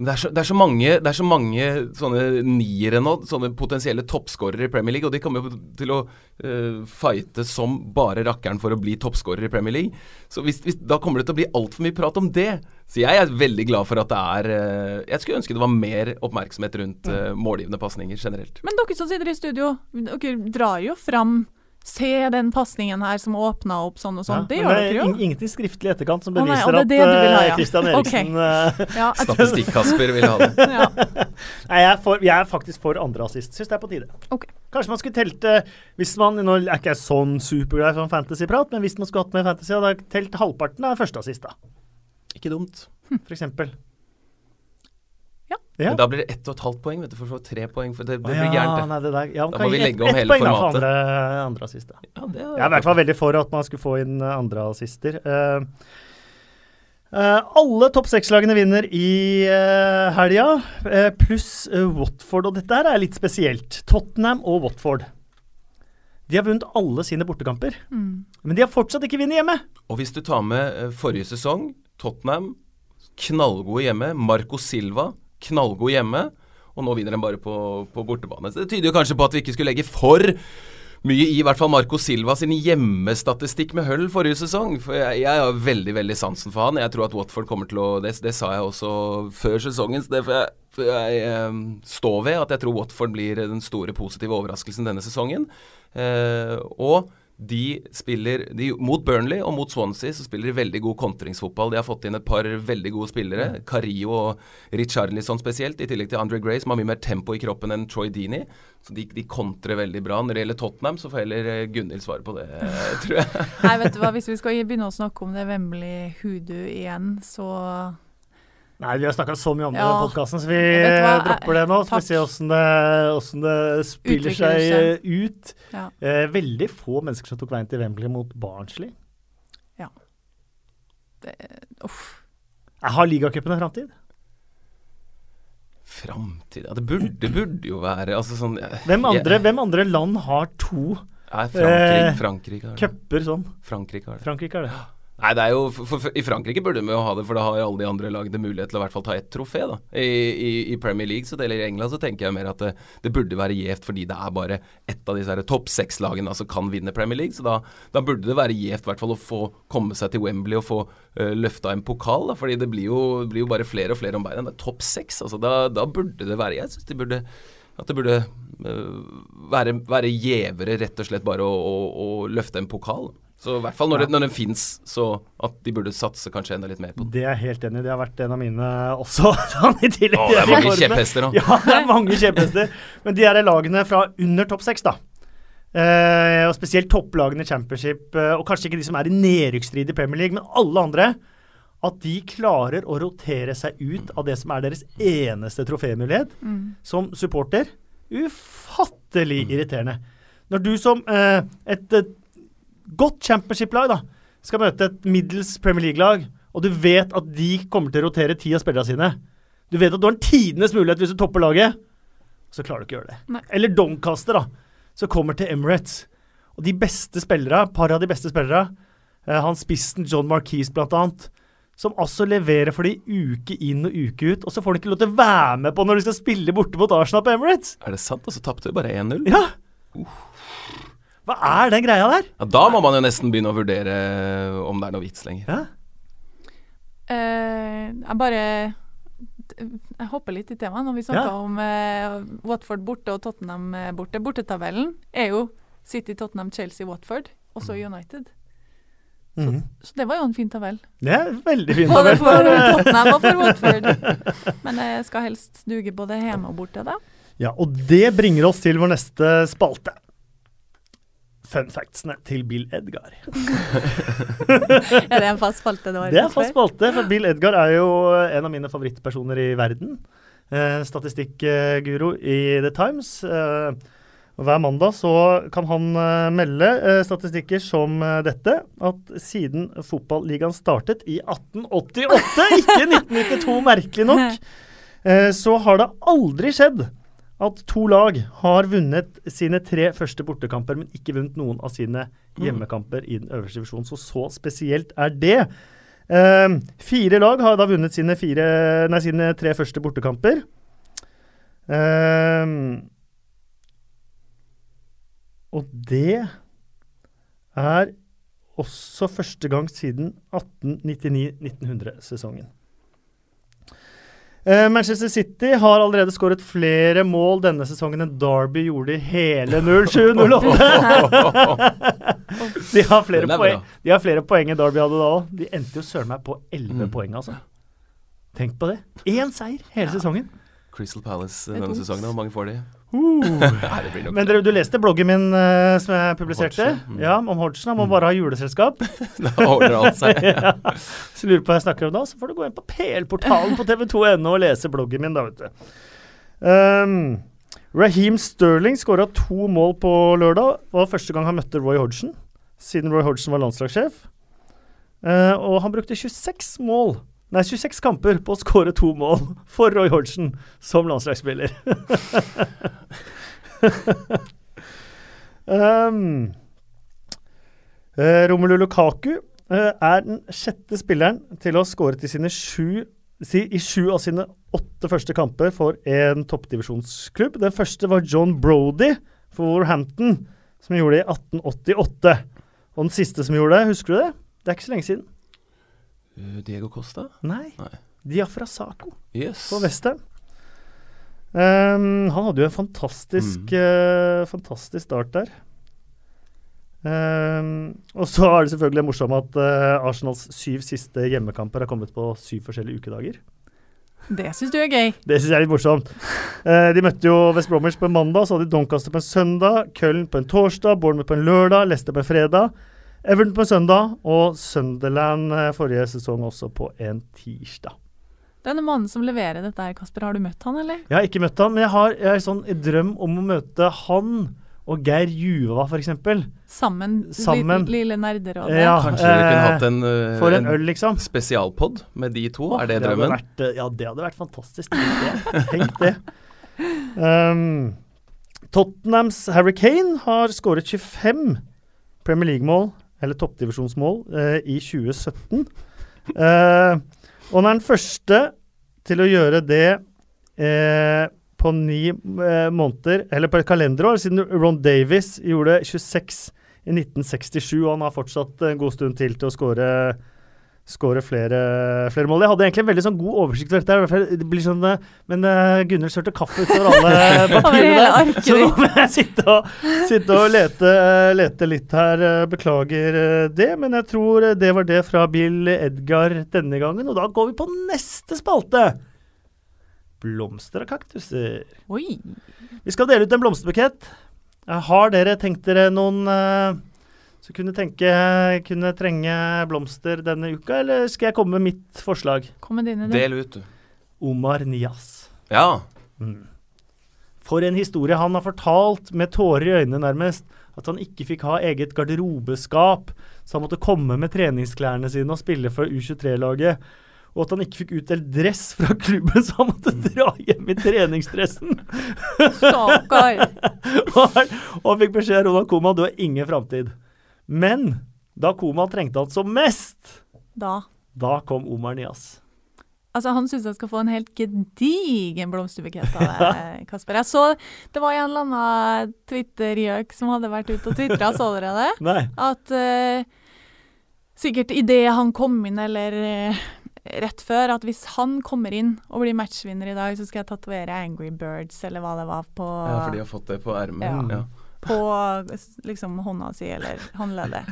Det er, så, det, er mange, det er så mange sånne niere nå, sånne potensielle toppskårere i Premier League, og de kommer jo til å uh, fighte som bare rakkeren for å bli toppskårer i Premier League. Så hvis, hvis, da kommer det til å bli altfor mye prat om det. Så jeg er veldig glad for at det er uh, Jeg skulle ønske det var mer oppmerksomhet rundt uh, målgivende pasninger generelt. Men dere som sitter i studio, dere drar jo fram Se den pasningen her som åpna opp sånn og sånn. det gjør det dere er jo. ing- ingenting skriftlig i etterkant som Å nei, beviser det det at ha, at ja. Christian Eriksen okay. Ja, Statistikk-Kasper vil ha det. ja. Nei, jeg er, for, jeg er faktisk for andre assist. Syns det er på tide. Okay. Kanskje man skulle telt uh, Hvis man Nå er ikke jeg sånn superglad i sånn fantasyprat, men hvis man skulle hatt med fantasy, hadde jeg telt halvparten av første assist, da. Ikke dumt. For eksempel. Ja. Men da blir det ett og et halvt poeng, vet du, for så tre poeng. For det, det blir ja, gærent, nei, det der, ja, Da må vi legge om hele poeng da for. Andre, andre assist. Ja, det Jeg er i hvert fall veldig for at man skulle få inn uh, andre assister. Uh, uh, alle topp seks-lagene vinner i uh, helga, uh, pluss uh, Watford. Og dette her er litt spesielt. Tottenham og Watford. De har vunnet alle sine bortekamper, Mm. men de har fortsatt ikke vunnet hjemme. Og hvis du tar med eh, forrige sesong, Tottenham, knallgode hjemme. Marco Silva, knallgod hjemme. Og nå vinner de bare på, på bortebane. Så det tyder jo kanskje på at vi ikke skulle legge for mye i, hvert fall Marco Silva sin hjemmestatistikk med Hull forrige sesong. For jeg, har veldig veldig sansen for han. Jeg tror at Watford kommer til å Det, det sa jeg også før sesongen. Så det får jeg, for jeg eh, stå ved. At jeg tror Watford blir den store positive overraskelsen denne sesongen. Eh, og de spiller de, Mot Burnley og mot Swansea så spiller de veldig god kontringsfotball. De har fått inn et par veldig gode spillere. Cario og Richarlison spesielt, i tillegg til Andre Gray, som har mye mer tempo i kroppen enn Troy Dini. Så de, de kontrer veldig bra. Når det gjelder Tottenham, så får heller eh, Gunhild svare på det, tror jeg. Nei, vet du hva, hvis vi skal begynne å snakke om det vemmelige Hoodoo igjen, så Nei, vi har snakka så mye om det i Ja. podkasten, så vi hva, dropper det nå. Så får vi ser se åssen det, hvordan det spiller seg seg. eh, ut. ja. Eh, veldig få mennesker som tok veien til Wembley mot Barnsley. Det, uff. Jeg har ligacupen en framtid. Framtid Ja, det burde, det burde jo være altså sånn eh, Hvem, andre- yeah. hvem andre land har to Nei, Frankrike, Eh, Frankrike har det. cuper sånn? Frankrike har det. Frankrike har det. Nei, det er jo for, for, I Frankrike burde de jo ha det, for da har alle de andre lagene mulighet til å i hvert fall ta ett trofé. da I, i, I Premier League så, eller i England så tenker jeg mer at det, det burde være gjevt fordi det er bare ett av disse topp seks-lagene som kan vinne Premier League. Så da, da burde det være gjevt i hvert fall å få komme seg til Wembley og få uh, løfta en pokal. da Fordi det blir jo, blir jo bare flere og flere om beina. Det er topp seks. altså da, da burde det være Jeg syns de burde At det burde uh, være, være gjevere rett og slett bare å, å, å løfte en pokal. Så i hvert fall når, Ja. det, når den fins, så at de burde satse kanskje enda litt mer på den. Det er jeg helt enig i. Det har vært en av mine også. sånn i tillegg Å, det er mange kjepphester nå. Ja, det er mange kjepphester. Men de er lagene fra under topp seks, da. Eh, og spesielt topplagene i championship, eh, og kanskje ikke de som er i nedrykksstrid i Premier League, men alle andre. At de klarer å rotere seg ut av det som er deres eneste trofémulighet Mm. som supporter. Ufattelig irriterende. Når du som eh, et, eh, godt championship-lag da, skal møte et middels Premier League-lag, og du vet at de kommer til å rotere ti av spillerne sine Du vet at du har en tidenes mulighet hvis du topper laget, så klarer du ikke å gjøre det. Nei. Eller Doncaster, da, som kommer til Emirates. Og de beste spillere, par av de beste spillere, eh, han spissen John Marquise blant annet, som altså leverer for de uke inn og uke ut, og så får de ikke lov til å være med på når de skal spille borte mot Arsenal på Emirates. Er det sant? Og så tapte de bare 1-0? Ja! Hva er den greia der? Ja, da må man jo nesten begynne å vurdere om det er noe vits lenger. Ja. Uh, jeg bare Jeg hopper litt i temaet når vi snakker Ja. om uh, Watford borte og Tottenham eh, borte. Bortetabellen er jo City, Tottenham, Chelsea, Watford, og så United. -hmm. Så det var jo en fin tabell. Det er veldig fin Både tabell for for, eh, Tottenham og for Watford. Men jeg skal helst duge både hjemme og borte, da. Ja, og det bringer oss til vår neste spalte. Fun factsene til Bill Edgar. Er det en fast spalte? Det, Det er fast spalte, for Bill Edgar er jo en av mine favorittpersoner i verden. Eh, Statistikkguro i The Times. Eh, hver mandag så kan han eh, melde eh, statistikker som eh, dette. At siden fotballigaen startet i 1888, ikke 1992, merkelig nok, eh, så har det aldri skjedd at to lag har vunnet sine tre første bortekamper, men ikke vunnet noen av sine hjemmekamper i den øverste divisjonen. Så så spesielt er det. Eh, fire lag har da vunnet sine, fire, nei, sine tre første bortekamper. Eh, og det er også første gang siden 1899-1900-sesongen. Eh, Manchester City har allerede skåret flere mål denne sesongen enn Derby gjorde i hele 07-08. De har flere poeng, de har flere poeng enn Derby hadde da òg. De endte jo søren meg på 11 Mm. poeng, altså. Tenk på det. Én seier hele sesongen. Crystal Palace er denne sesongen, hvor mange får de? Uh. Nei, Men dere, du leste bloggen min uh, som jeg publiserte? Hodgson, mm. Ja, om Hodgson. Han må Mm. bare ha juleselskap. Da ordner alt seg. ja. Så lurer på hva jeg snakker om da, så får du gå inn på PL-portalen på tv2.no og lese bloggen min, da, vet du. Um, Raheem Sterling skåra to mål på lørdag. Det var første gang han møtte Roy Hodgson, siden Roy Hodgson var landslagssjef. Uh, og han brukte 26 mål Nei, 26 kamper på å skåre to mål for Roy Hodgson som landslagsspiller. um, eh, Romelu Lukaku eh, er den sjette spilleren til å ha skåret i si, i sju av sine åtte første kamper for en toppdivisjonsklubb. Den første var John Brody for Wolverhampton, som gjorde det i 1888. Og den siste som gjorde det, husker du det? Det er ikke så lenge siden. Uh, Diego Costa? Nei. Nei. Diafra Saco Yes. på Western. Um, han hadde jo en fantastisk, eh, fantastisk start der. Um, og så er det selvfølgelig morsomt at uh, Arsenals syv siste hjemmekamper har kommet på syv forskjellige ukedager. Det syns du er gøy. Det syns jeg er litt morsomt. Uh, de møtte jo West Bromwich på en mandag, så hadde de Doncaster på en søndag, Köln på en torsdag, Bournemouth på en lørdag, Leicester på en fredag, Everton på en søndag og Sunderland eh, forrige sesong også på en tirsdag. Denne mannen som leverer dette her, Kasper, har du møtt han, eller? Jeg har ikke møtt han, men jeg har, jeg har sånn en drøm om å møte han og Geir Juva, f.eks. Sammen, Sammen. lille lille nerderådet. Ja. Kanskje vi kunne eh, hatt en, uh, For en øl, liksom. spesialpod med de to? Åh, er det det drømmen? vært, eh, ja, det hadde vært fantastisk. Tenk det. Tenk det. Um, Tottenhams Harry Kane har skåret 25 Premier League-mål, eller toppdivisjonsmål, eh, i 2017. Eh, og han er den første til å gjøre det eh, på ni måneder, eller på et kalenderår, siden Ron Davis gjorde 26 i 1967, og han har fortsatt en god stund til til å skåre skåre flere, flere mål. Jeg hadde egentlig en veldig sånn god oversikt over dette. Det blir sånn, eh, men uh, sørte sølte kaffe utover alle papirene. Så nå må jeg sitte og, sitte og lete, lete litt her. eh, Beklager eh, det, men jeg tror eh, det var det fra Bill Edgar denne gangen. Og da går vi på neste spalte. Blomster og kaktuser. Oi. Vi skal dele ut en blomsterbukett. Eh, Har dere tenkt dere noen eh, som kunne tenke kunne trenge blomster denne uka, eller skal jeg komme med mitt forslag? Kom med dine, du. Del ut, du. Omar Nias. Ja. Mm. For en historie han har fortalt, med tårer i øynene nærmest. At han ikke fikk ha eget garderobeskap, så han måtte komme med treningsklærne sine og spille for U23-laget. Og at han ikke fikk utdelt dress fra klubben, så han måtte dra hjem i treningsdressen. Stakkar. og han fikk beskjed av Ronald Koeman du har ingen framtid. Men da koma trengte han som mest, Da. da kom Omar Nias. Altså, han syns jeg skal få en helt gedigen blomsterbukett av deg, Kasper. Jeg så det var en eller annen Twitter-gjøk som hadde vært ute og tvitra, så dere det? Nei. At uh, sikkert idet han kom inn, eller uh, rett før, at hvis han kommer inn og blir matchvinner i dag, så skal jeg tatovere Angry Birds, eller hva det var, på, ja, for de har fått det på ermet. Ja. Ja. På liksom hånda si, eller håndleddet.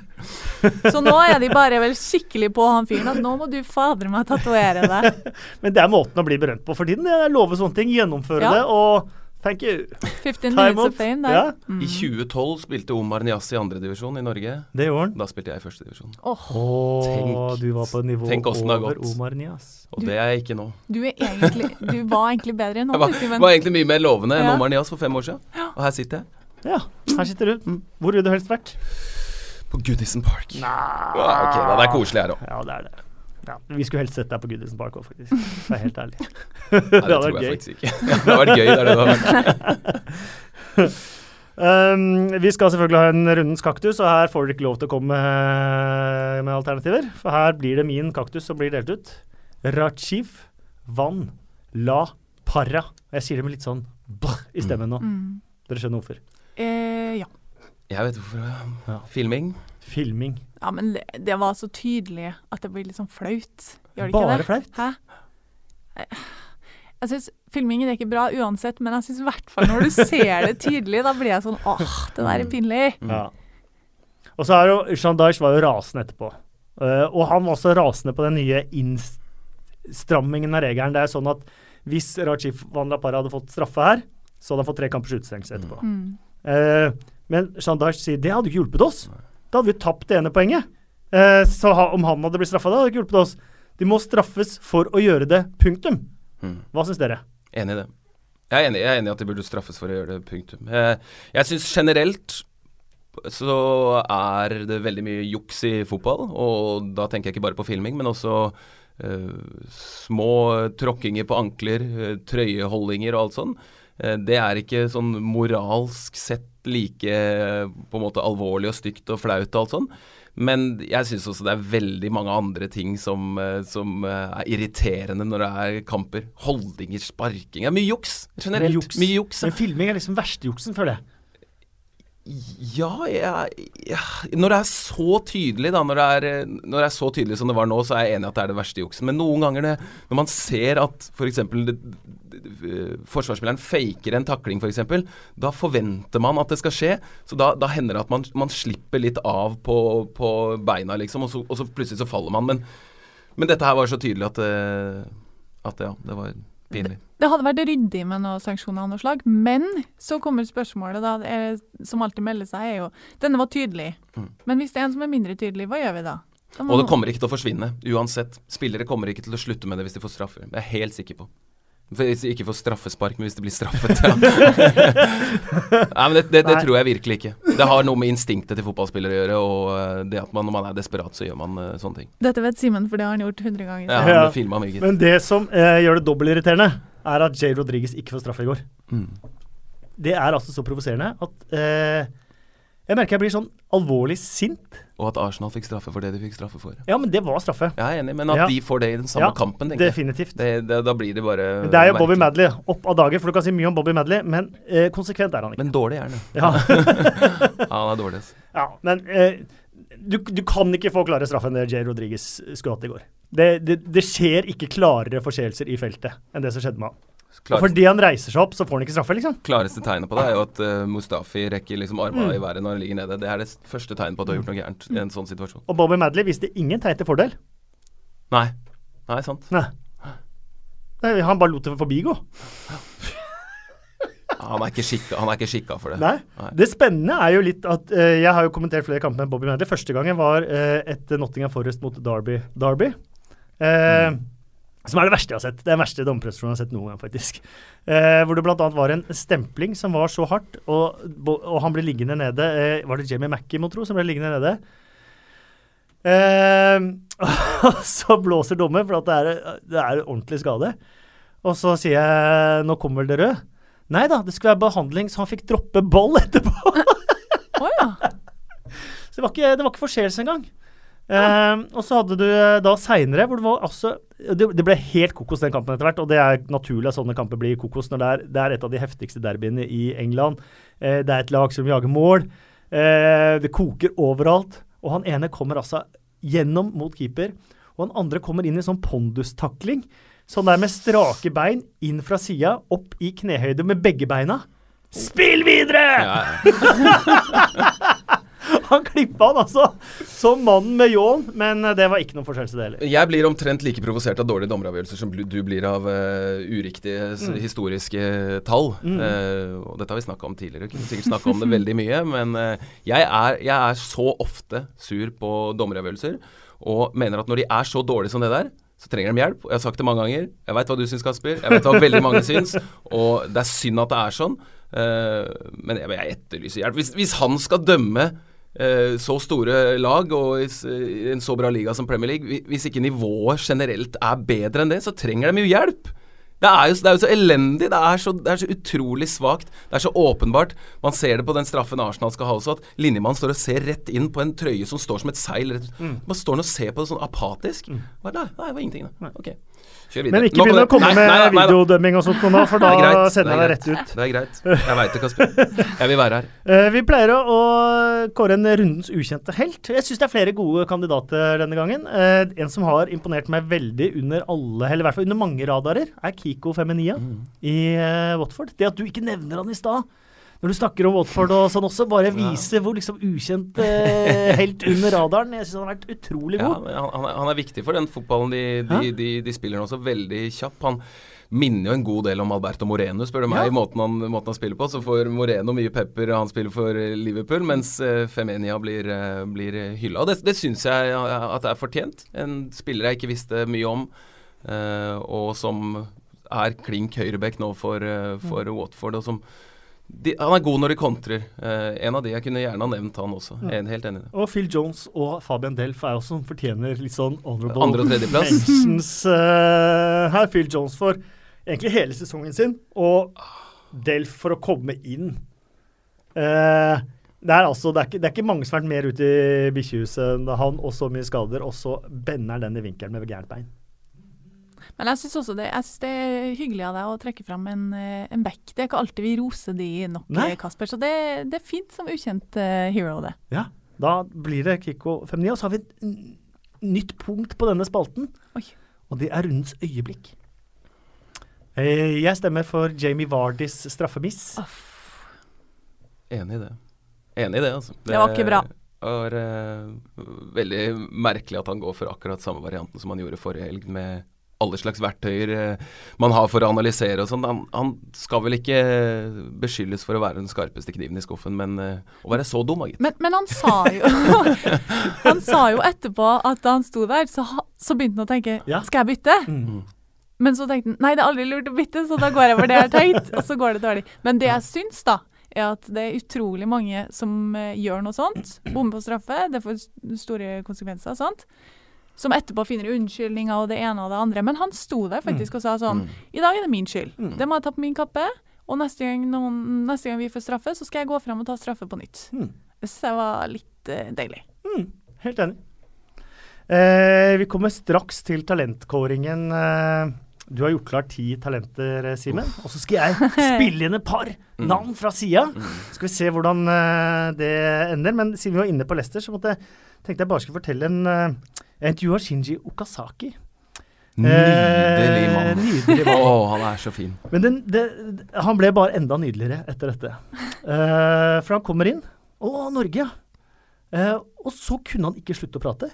Så nå er de bare vel skikkelig på han fyren at nå må du fader meg tatovere deg. Men det er måten å bli berømt på for tiden. Jeg lover sånne ting, gjennomføre Ja. det, og thank you. 15 Time minutes of fame der. Ja. Mm. I 2012 spilte Omar Nias i andredivisjon i Norge. Det gjorde han. Da spilte jeg i førstedivisjon. Oh. Åh, Tenk- du var på nivå tenk åssen det har over gått. Omar Nias. Og Du- det er jeg ikke nå. du, er egentlig, du var egentlig bedre enn Jeg var, var egentlig mye mer lovende enn Ja. Omar Nias for fem år siden. Og her sitter jeg. Ja, her sitter du. Hvor ville du helst vært? På Goodison Park. Nei. Ah, ok, da, det er koselig her òg. Ja, det er det. Ja, vi skulle helst sett deg på Goodison Park òg, faktisk. Det er helt ærlig. Nei, det det tror jeg gøy. faktisk ikke. det har vært gøy, det er det det har vært. Um, vi skal selvfølgelig ha en rundens kaktus, og her får dere ikke lov til å komme med, med alternativer. For her blir det min kaktus som blir delt ut. Rachiv Van La para. Jeg sier det med litt sånn blah i stemmen nå. Mm. Dere skjønner hvorfor. Eh, ja. Jeg vet hvorfor. ja. Ja. Filming. Filming. ja, men det, det var så tydelig at det blir litt sånn flaut. Gjør det ikke Bare det? flaut? Hæ? Jeg synes Filming er ikke bra uansett, men jeg syns i hvert fall når du ser det tydelig, da blir jeg sånn åh, det der er pinlig. Mm. Ja. Og så er jo Jean Dyche var jo rasende etterpå. Uh, og han var også rasende på den nye innstrammingen av regelen. Det er sånn at hvis Rajif Van La Parra hadde fått straffe her, så hadde han fått tre kampers utestengelse etterpå. Mm. Eh, men Jean sier det hadde ikke hjulpet oss. Da hadde vi tapt det ene poenget. Eh, så ha, om han hadde blitt straffa, da hadde det ikke hjulpet oss. De må straffes for å gjøre det. Punktum. Mm. Hva syns dere? Enig i det. Jeg er enig, jeg er enig i at de burde straffes for å gjøre det, punktum. Jeg, jeg syns generelt så er det veldig mye juks i fotball, og da tenker jeg ikke bare på filming, men også eh, små tråkkinger på ankler, eh, trøyeholdinger og alt sånn. Eh, det er ikke sånn moralsk sett like på en måte alvorlig og stygt og flaut og alt sånn. Men jeg syns også det er veldig mange andre ting som, eh, som eh, er irriterende når det er kamper. Holdninger, sparking Det er mye juks generelt. Mye juks. Mye juks. Men filming er liksom verstejuksen, føler jeg. Ja, jeg, ja, Når det er så tydelig, da, når det er, når det er så tydelig som det var nå, så er jeg enig i at det er det verste juksen. Men noen ganger det, når man ser at f.eks. forsvarsspilleren faker en takling, f.eks., da forventer man at det skal skje. Så da, da hender det at man, man slipper litt av på, på beina, liksom, og så, og så plutselig så faller man. Men, men dette her var så tydelig at, eh, at ja, det var pinlig. Det hadde vært ryddig med noen sanksjoner av noe slag, men så kommer spørsmålet, da, er, som alltid melder seg, er jo Denne var tydelig, Mm. men hvis det er en som er mindre tydelig, hva gjør vi da? da Og det kommer ikke til å forsvinne, uansett. Spillere kommer ikke til å slutte med det hvis de får straffer. Det er jeg helt sikker på. For ikke for straffespark, men hvis det blir straffet, ja. Nei, men det, det, det Nei. tror jeg virkelig ikke. Det har noe med instinktet til fotballspillere å gjøre, og eh, det at man, når man er desperat, så gjør man uh, sånne ting. Dette vet Simen, for det har han gjort 100 ganger. Ja, han ble filma mye. Men det som eh, gjør det dobbeltirriterende, er at Jay Rodriguez ikke får straffe i går. Mm. Det er altså så provoserende at eh, jeg merker jeg blir sånn alvorlig sint. Og at Arsenal fikk straffe for det de fikk straffe for. Ja, men det var straffe. Jeg er enig, men at Ja. de får det i den samme Ja, kampen, tenker jeg. Definitivt. Det, det, da blir det bare det er jo Bobby. Madley opp av dagen, for du kan si mye om Bobby Madley, men eh, konsekvent er han ikke. Men dårlig er han. Ja, Ja, han er dårlig. altså. ja men eh, du, du kan ikke få klare straff enn det Jay Rodriguez skulle hatt i går. Det, det, det skjer ikke klarere forseelser i feltet enn det som skjedde med han. Og fordi han reiser seg opp, så får han ikke straffe, liksom. klareste tegnet på det er jo at uh, Mustafi rekker liksom armene Mm. i været når han ligger nede. Det er det første tegnet på at du har gjort noe gærent i en sånn situasjon. Og Bobby Madley viste ingen tegn til fordel. Nei. Nei, sant. Nei. Nei, Han bare lot det forbigå. Han er ikke skikka, han er ikke skikka for det. Nei. Nei. Det spennende er jo litt at uh, Jeg har jo kommentert flere kamper med Bobby Madley. Første gangen var uh, etter Nottingham Forest mot Derby. Derby. Eh, Som er det verste jeg har sett. Det er den verste dommerprestasjonen jeg har sett noen gang, faktisk. Eh, hvor det bl.a. var en stempling som var så hardt, og, og han ble liggende nede. Eh, var det Jamie Mackie, må tro, som ble liggende nede? Eh, og så blåser dommer, for det er, det er ordentlig skade. Og så sier jeg nå kommer det rød. Nei da, det skulle være behandling, så han fikk droppe ball etterpå. oh, ja. Så det var ikke, det var ikke forseelse engang. Eh, og så hadde du eh, da seinere, hvor det var altså det, det ble helt kokos den kampen etter hvert, og det er naturlig at sånne kamper blir kokos når det er, det er et av de heftigste derbyene i England. Eh, det er et lag som jager mål. Eh, det koker overalt. Og han ene kommer altså gjennom mot keeper, og han andre kommer inn i sånn pondustakling. Sånn der med strake bein, inn fra sida, opp i knehøyde med begge beina. Spill videre! Ja, ja. Han klippa han altså som mannen med ljåen, men eh, det var ikke noen forskjellelse, det heller. Jeg blir omtrent like provosert av dårlige dommeravgjørelser som du blir av uh, uriktige mm. historiske tall. Eh, og dette har vi snakka om tidligere, kunne sikkert snakka om det veldig mye. Men uh, jeg, er, jeg er så ofte sur på dommeravgjørelser, og mener at når de er så dårlige som det der, så trenger de hjelp. Jeg har sagt det mange ganger. Jeg veit hva du syns, Kasper. Jeg vet hva veldig mange syns. Og det er synd at det er sånn. Uh, men jeg, jeg etterlyser hjelp. Hvis, hvis han skal dømme eh, så store lag og i en så bra liga som Premier League, hvis ikke nivået generelt er bedre enn det, så trenger de jo hjelp. Det er jo, det er jo så elendig. Det er så, det er så utrolig svakt. Det er så åpenbart. Man ser det på den straffen Arsenal skal ha også, at linjemannen står og ser rett inn på en trøye som står som et seil. Rett, Man står og ser på det sånn apatisk. Bare, nei, nei, det var ingenting, da. Ok. Men ikke begynn å komme Nei, med videodømming og sånt nå, for da er greit, sender jeg deg rett ut. Det er greit. Jeg veit det, Kasper. Jeg vil være her. Uh, vi pleier å kåre en rundens ukjente helt. Jeg syns det er flere gode kandidater denne gangen. Uh, en som har imponert meg veldig under alle, eller i hvert fall under mange radarer, er Kiko Feminia Mm. i uh, Watford. Det at du ikke nevner han i stad. Når du snakker om Watford og sånn også, bare vise hvor liksom ukjent eh, helt under radaren. Jeg syns han har vært utrolig god. Ja, han, han, er, viktig for den fotballen de, de, de, de spiller nå, også. veldig kjapp. Han minner jo en god del om Alberto Moreno, spør du meg, Ja. i måten han, måten han spiller på. Så får Moreno mye pepper, han spiller for eh, Liverpool, mens eh, Femenia blir, uh, blir hylla. Og det, det syns jeg at det er fortjent. En spiller jeg ikke visste mye om, eh, og som er klink høyrebekk nå for, eh, for Watford, og som de, han er god når de kontrer. Eh, en av de jeg kunne gjerne ha nevnt, han også. Jeg er helt enig i det. Og Phil Jones og Fabian Delf er også som fortjener litt sånn honorable Andre- og tredjeplass. mentions eh, her. Phil Jones for egentlig hele sesongen sin, og Delf for å komme inn. Eh, det er altså, det er, ikke, det er ikke mange som har vært mer ute i bikkjehuset enn han, og så mye skader, og så bender han den i vinkelen med gærent bein. Men jeg syns også det, jeg synes det er hyggelig av deg å trekke fram en, eh, en back. Det er ikke alltid vi roser de nok, Nei. eh, Kasper. Så det, det er fint som ukjent uh, hero, det. Ja, da blir det Kikko 59, og så har vi et nytt punkt på denne spalten, Oi. og det er rundens øyeblikk. Eh, Jeg stemmer for Jamie Vardys straffemiss. Enig i det. Enig i det, altså. Det var ikke bra. Det var uh, veldig merkelig at han går for akkurat samme varianten som han gjorde forrige helg, med alle slags verktøyer eh, man har for å analysere og sånn. Han, han skal vel ikke beskyldes for å være den skarpeste kniven i skuffen, men eh, å være så dum, gitt. Men, men han sa jo Han sa jo etterpå at da han sto der, så, så begynte han å tenke Ja. Skal jeg bytte? Mm. Men så tenkte han nei, det er aldri lurt å bytte, så da går jeg for det jeg har tenkt. Og så går det dårlig. Men det jeg syns, da, er at det er utrolig mange som eh, gjør noe sånt. Bommer på straffe, det får store konsekvenser. sant? Som etterpå finner unnskyldninger og det ene og det andre. Men han sto der faktisk og sa sånn Mm. I dag er det min skyld. Mm. Det må jeg ta på min kappe. Og neste gang, noen, neste gang vi får straffe, så skal jeg gå frem og ta straffe på nytt. Mm. Det syns jeg var litt uh, deilig. Mm, helt enig. Eh, vi kommer straks til talentkåringen eh, Du har gjort klart ti talenter, eh, Simen. Og så skal jeg spille inn et par navn fra sida. Skal vi se hvordan eh, det ender. Men siden vi var inne på Lester, så måtte tenkte jeg bare skulle fortelle en Jeg intervjua Shinji Okasaki. Nydelig Eh, mann. nydelig Å, mann. han er så fin. Men den, det, han ble bare enda nydeligere etter dette. Uh, for han kommer inn. Å, Norge, ja. Uh, og så kunne han ikke slutte å prate.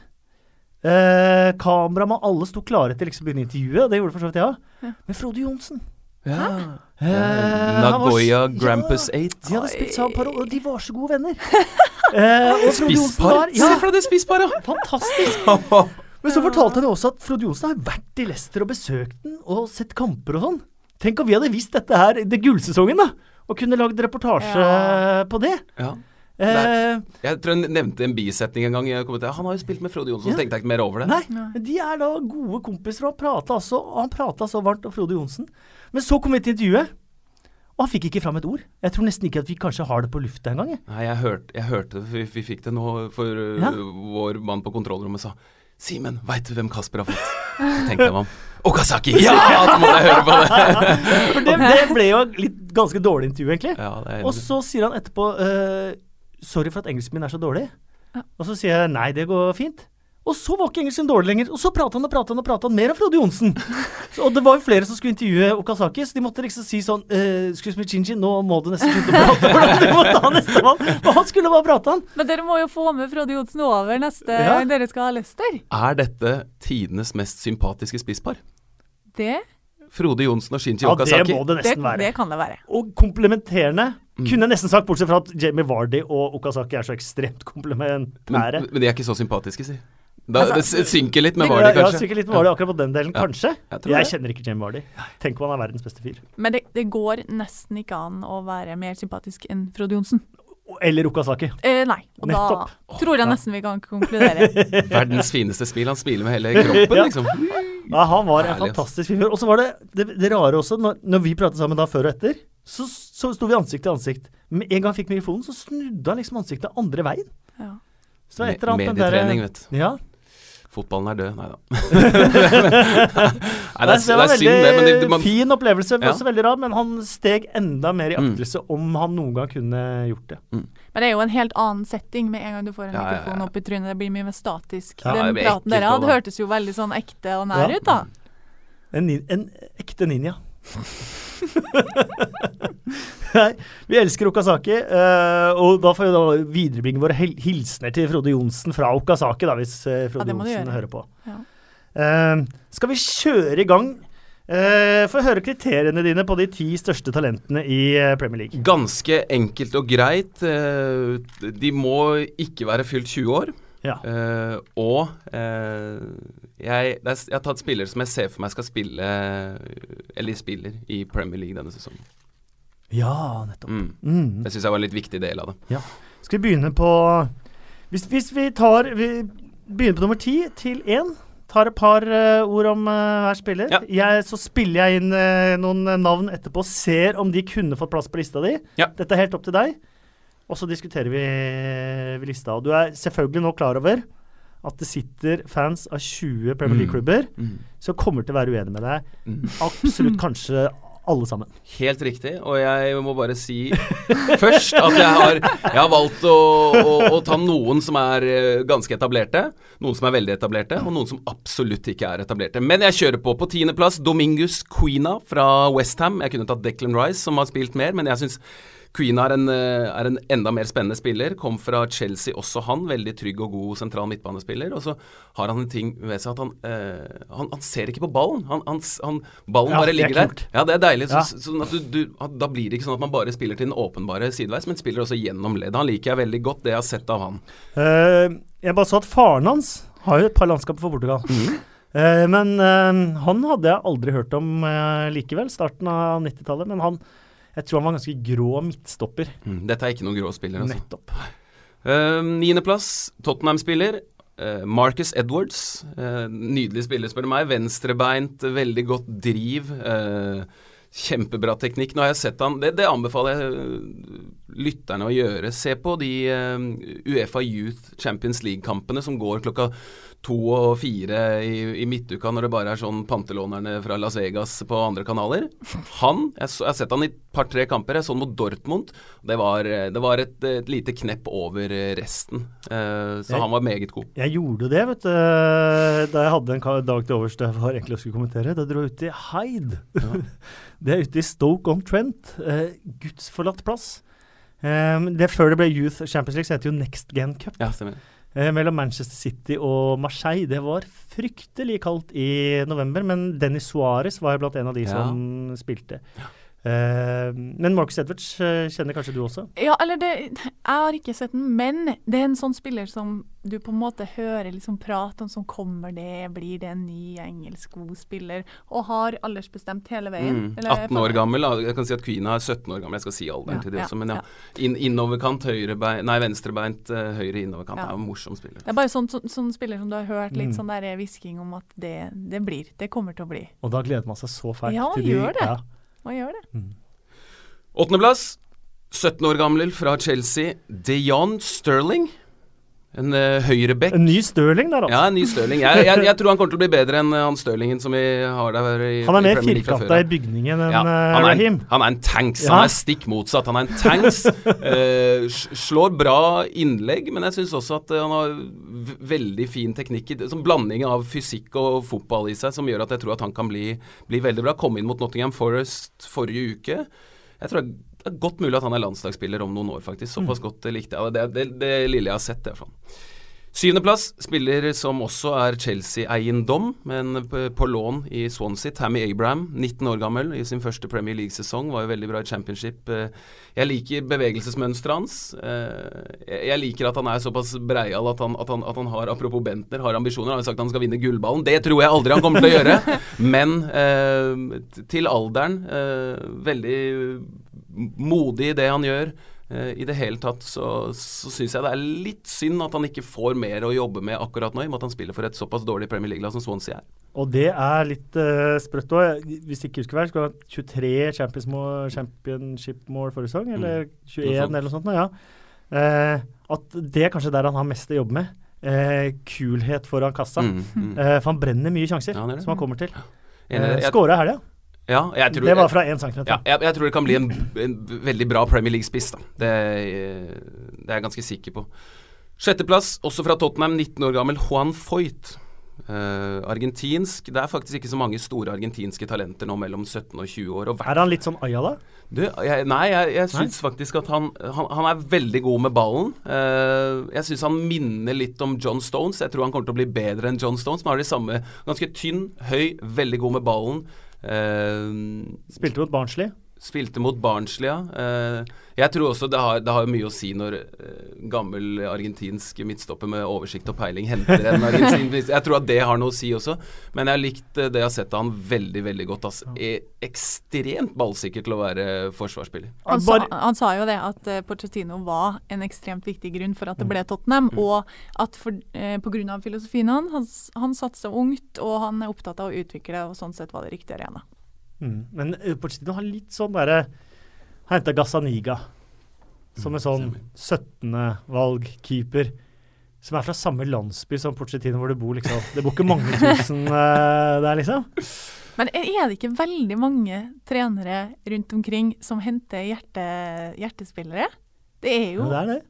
Uh, Kameramann, alle sto klare til liksom å begynne intervjuet. Det gjorde for så vidt jeg òg. Ja. Men Frode Johnsen Ja. eh, var Nagoya Grampus ja, 8. De hadde spilt sammen par år, og de var så gode venner. Eh, og Frode Johnsen Spisspar? Se for deg det spissparet! fantastisk. Men så fortalte han også at Frode Johnsen har vært i Leicester og besøkt den og sett kamper og sånn. Tenk om vi hadde visst dette her i det gullsesongen, da! Og kunne lagd reportasje Ja. på det. Ja. Eh, Jeg tror jeg nevnte en bisetning en gang. Jeg kom til, Han har jo spilt med Frode Jonsson, Ja. tenkte jeg ikke mer over det. nei, de er da gode kompiser, altså, og han prata så varmt om Frode Johnsen. Men så kom vi til intervjuet, og han fikk ikke fram et ord. Jeg tror nesten ikke at vi kanskje har det på lufta engang. Nei, jeg hørte, jeg hørte det, vi, vi fikk det nå, for uh, Ja. vår mann på kontrollrommet sa Simen, veit du hvem Kasper har fått? Så tenkte jeg meg om. Okazaki! Ja! Så måtte jeg høre på det. For det, det ble jo litt ganske dårlig intervju, egentlig. Ja, det Og så sier han etterpå uh, Sorry for at engelsken min er så dårlig. Og så sier jeg nei, det går fint. Og så var ikke engelsken dårlig lenger. Og så prata han og prata han og prata han mer om Frode Johnsen. Og det var jo flere som skulle intervjue Okazaki, så de måtte liksom si sånn eh, Excuse me, Chinji, nå må du nesten slutte å prate. Du må ta nestemann. Og han skulle bare prate, han. Men dere må jo få med Frode Johnsen over neste Ja. gang dere skal ha Lester. Er dette tidenes mest sympatiske spisspar? Det, Frode Johnsen og Shinji Ja, det må det det, nesten være. det kan det være. Og komplementerende. Kunne jeg nesten sagt, bortsett fra at Jamie Vardy og Okazaki er så ekstremt Men, komplementære. men de er ikke så sympatiske, si. Da, Altså, det synker litt med Vardy, Vardy, ja, kanskje. litt litt Vardy akkurat på den delen, Ja. kanskje. Jeg Jeg kjenner ikke Jim Vardy. Tenk om han er verdens beste fyr. Men det, det går nesten ikke an å være mer sympatisk enn Frode Johnsen. Eller Okasaki. Eh, nei. Og Nettopp. da tror jeg nesten vi kan konkludere. Verdens fineste smil. Han smiler med hele kroppen, liksom. Ja, han var en fantastisk fyr. Og så var det, det det rare også, når, når vi pratet sammen da før og etter, så, så sto vi ansikt til ansikt. Med en gang han fikk mikrofonen, så snudde han liksom ansiktet andre veien. Ja. Så et eller annet den der- vet du. Ja. Fotballen er død. Nei da. Nei, det, er, det var en synd, det. Men veldig det, man, fin opplevelse. Ja. Også veldig rar, men han steg enda mer i Mm. om han noen gang kunne gjort det. Men det er jo en helt annen setting med en gang du får en Ja, ja, ja. mikrofon opp i trynet. Det blir mye mer statisk. Ja, Den praten dere hadde, hørtes jo veldig sånn ekte og nær Ja. ut, da. En, en ekte ninja. Nei, vi elsker Okazaki, eh, og da får vi da viderebringe våre hilsener til Frode Johnsen fra Okazaki, da, hvis eh, Frode Ja, Johnsen hører på. Ja. Eh, skal vi kjøre i gang? Uh, Få høre kriteriene dine på de ti største talentene i Premier League. ganske enkelt og greit. De må ikke være fylt 20 år. Ja. Uh, og uh, jeg, jeg har tatt spillere som jeg ser for meg skal spille Eller spiller i Premier League denne sesongen. Ja, nettopp. Mm. Mm. Det syns jeg var en litt viktig del av det. Skal vi begynne på Hvis, hvis vi tar Vi begynner på nummer ti til én. Tar et par uh, ord om uh, hver spiller. Ja. Jeg, så spiller jeg inn uh, noen navn etterpå, ser om de kunne fått plass på lista di. Ja. Dette er helt opp til deg. Og så diskuterer vi, vi lista. Og du er selvfølgelig nå klar over at det sitter fans av 20 Premier Mm. League-klubber Mm. som kommer til å være uenig med deg. Mm. Absolutt kanskje alle sammen. Helt riktig, og jeg må bare si først at jeg har, jeg har valgt å, å, å ta noen som er eh, ganske etablerte, noen som er veldig etablerte, og noen som absolutt ikke er etablerte. Men jeg kjører på. På tiendeplass Domingus Quina fra Westham. Jeg kunne tatt Declan Rice, som har spilt mer, men jeg syns Quina er en, eh, er en enda mer spennende spiller. Kom fra Chelsea, også han. Veldig trygg og god sentral midtbanespiller. Og så har han en ting ved seg at han, eh, han, han ser ikke på ballen. Han, han, han, ballen Ja, bare er ligger der. Ja, det er deilig. Så, Ja. sånn at du, du, da blir det ikke sånn at man bare spiller til den åpenbare sideveis, men spiller også gjennom ledd. Han liker jeg veldig godt, det jeg har sett av han. Uh, jeg bare så at faren hans har jo et par landskaper for Portugal. Mm. Uh, men uh, han hadde jeg aldri hørt om uh, likevel, starten av 90-tallet. Men han, jeg tror han var ganske grå midtstopper. Mm, Dette er ikke noen grå spiller, altså. Nettopp. Uh, Niendeplass, Tottenham-spiller. Uh, Marcus Edwards. Uh, nydelig spiller, spør du meg. Venstrebeint, veldig godt driv. Uh, kjempebra teknikk. Nå har jeg sett han Det, det anbefaler jeg eh, lytterne å gjøre. Se på de eh, Uefa Youth Champions League-kampene som går klokka to og fire i, i midtuka når det bare er sånn pantelånerne fra Las Vegas på andre kanaler. Han, jeg, så, jeg har sett han i et par-tre kamper. Jeg så han mot Dortmund. Det var, det var et, et, lite knepp over resten. Uh, så jeg, han var meget god. Jeg gjorde det, vet du. Da jeg hadde en dag til overs da jeg var egentlig skulle kommentere. Da dro jeg ut til Hyde. Ja. det er ute i Stoke on Trent. Uh, gudsforlatt plass. Um, det Før det ble Youth Champions League, så het det jo Next Gen Cup. Ja, stemmer. Eh, mellom Manchester City og Marseille. Det var fryktelig kaldt i november, men Dennis Suárez var jo blant en av de ja. som spilte. Ja. Uh, men Marcus Edwards uh, kjenner kanskje du også? Ja, eller det, Jeg har ikke sett den, men det er en sånn spiller som du på en måte hører liksom prate om som kommer det, blir det en ny engelsk god spiller, og har aldersbestemt hele veien. Mm, 18 år gammel, jeg kan si at Queen er 17 år gammel, jeg skal si alderen ja, til det ja, også, men ja. In, innoverkant, høyrebeint, nei venstrebeint, uh, høyre innoverkant, ja. er en morsom spiller. Det er bare sånn, så, sånn spiller som du har hørt litt mm. sånn der hvisking om at det, det, blir, det kommer til å bli. Og da gleder man seg så fælt ja, til de gjør det. Man gjør det. Mm. Åttendeplass. 17 år gammel fra Chelsea. Dejon Sterling. En uh, høyrebekk. En ny Stirling der, altså. Ja, en ny Stirling. Jeg, jeg, jeg, tror han kommer til å bli bedre enn uh, han Stirlingen som vi har der i Han er mer firkanta i bygningen enn ja, han han Raheem. Han er en tanks. Ja. Han er stikk motsatt. Han er en tanks. uh, slår bra innlegg, men jeg syns også at han har veldig fin teknikk. Som blanding av fysikk og fotball i seg, som gjør at jeg tror at han kan bli, bli veldig bra. Kom inn mot Nottingham Forest forrige uke. Jeg tror det er godt mulig at han er landslagsspiller om noen år, faktisk. Såpass mm. godt likte jeg det. Det, det, lille jeg har sett, Det, fall. Syvendeplass, spiller som også er Chelsea-eiendom, men på lån i Swansea. Tammy Abraham, 19 år gammel, i sin første Premier League-sesong. Var jo veldig bra i championship. Jeg liker bevegelsesmønsteret hans. Jeg liker at han er såpass breial at han, at, han, at han, har, apropos Bentner, har ambisjoner. Han har sagt at han skal vinne gullballen. Det tror jeg aldri han kommer til å gjøre. Men eh, til alderen, eh, veldig modig i det han gjør. Uh, I det hele tatt så, så syns jeg det er litt synd at han ikke får mer å jobbe med akkurat nå, i og med at han spiller for et såpass dårlig Premier League-lag som Swansea er. Og det er litt uh, sprøtt òg. Hvis ikke husker feil, skulle han ha 23 championship-mål forrige sesong, eller 21 mm. eller noe sånt. ja. Uh, at det er kanskje der han har mest å jobbe med. Uh, kulhet foran kassa. Mm, mm. for han brenner mye sjanser, ja, som han kommer til. Uh, Skåra i helga. Ja, tror, det var fra én centimeter. Ja, jeg, jeg, tror det kan bli en, en veldig bra Premier League-spiss. Det, det, er jeg ganske sikker på. Sjetteplass, også fra Tottenham, 19 år gammel Juan Foyt. Uh, argentinsk Det er faktisk ikke så mange store argentinske talenter nå mellom 17 og 20 år. Og er han litt sånn Ayala? Du, jeg, nei, jeg, jeg syns faktisk at han, han, han, er veldig god med ballen. Uh, jeg syns han minner litt om John Stones. Jeg tror han kommer til å bli bedre enn John Stones. Men har de samme Ganske tynn, høy, veldig god med ballen. Uh, Spilte mot Barnsley? Spilte mot Barnslia. ja. Uh, jeg tror også det har, det har mye å si når uh, gammel argentinsk midtstopper med oversikt og peiling henter en argentinsk Jeg tror at det har noe å si også. Men jeg har likt det jeg har sett av han veldig, veldig godt. Altså. Er ekstremt ballsikker til å være forsvarsspiller. Han sa, han sa jo det, at Porcettino var en ekstremt viktig grunn for at det ble Tottenham. Mm. Og at for, eh, pga. filosofien hans, han, han satser ungt, og han er opptatt av å utvikle, og sånn sett var det riktig arena. Mm. Men Pochettino har litt sånn derre Han henta Gazzaniga som en mm, sånn 17. valg keeper. Som er fra samme landsby som Pochettino, hvor det bor liksom Det bor ikke mange tusen uh, der, liksom. Men er det ikke veldig mange trenere rundt omkring som henter hjerte, hjertespillere? Det er jo ja, Det er det.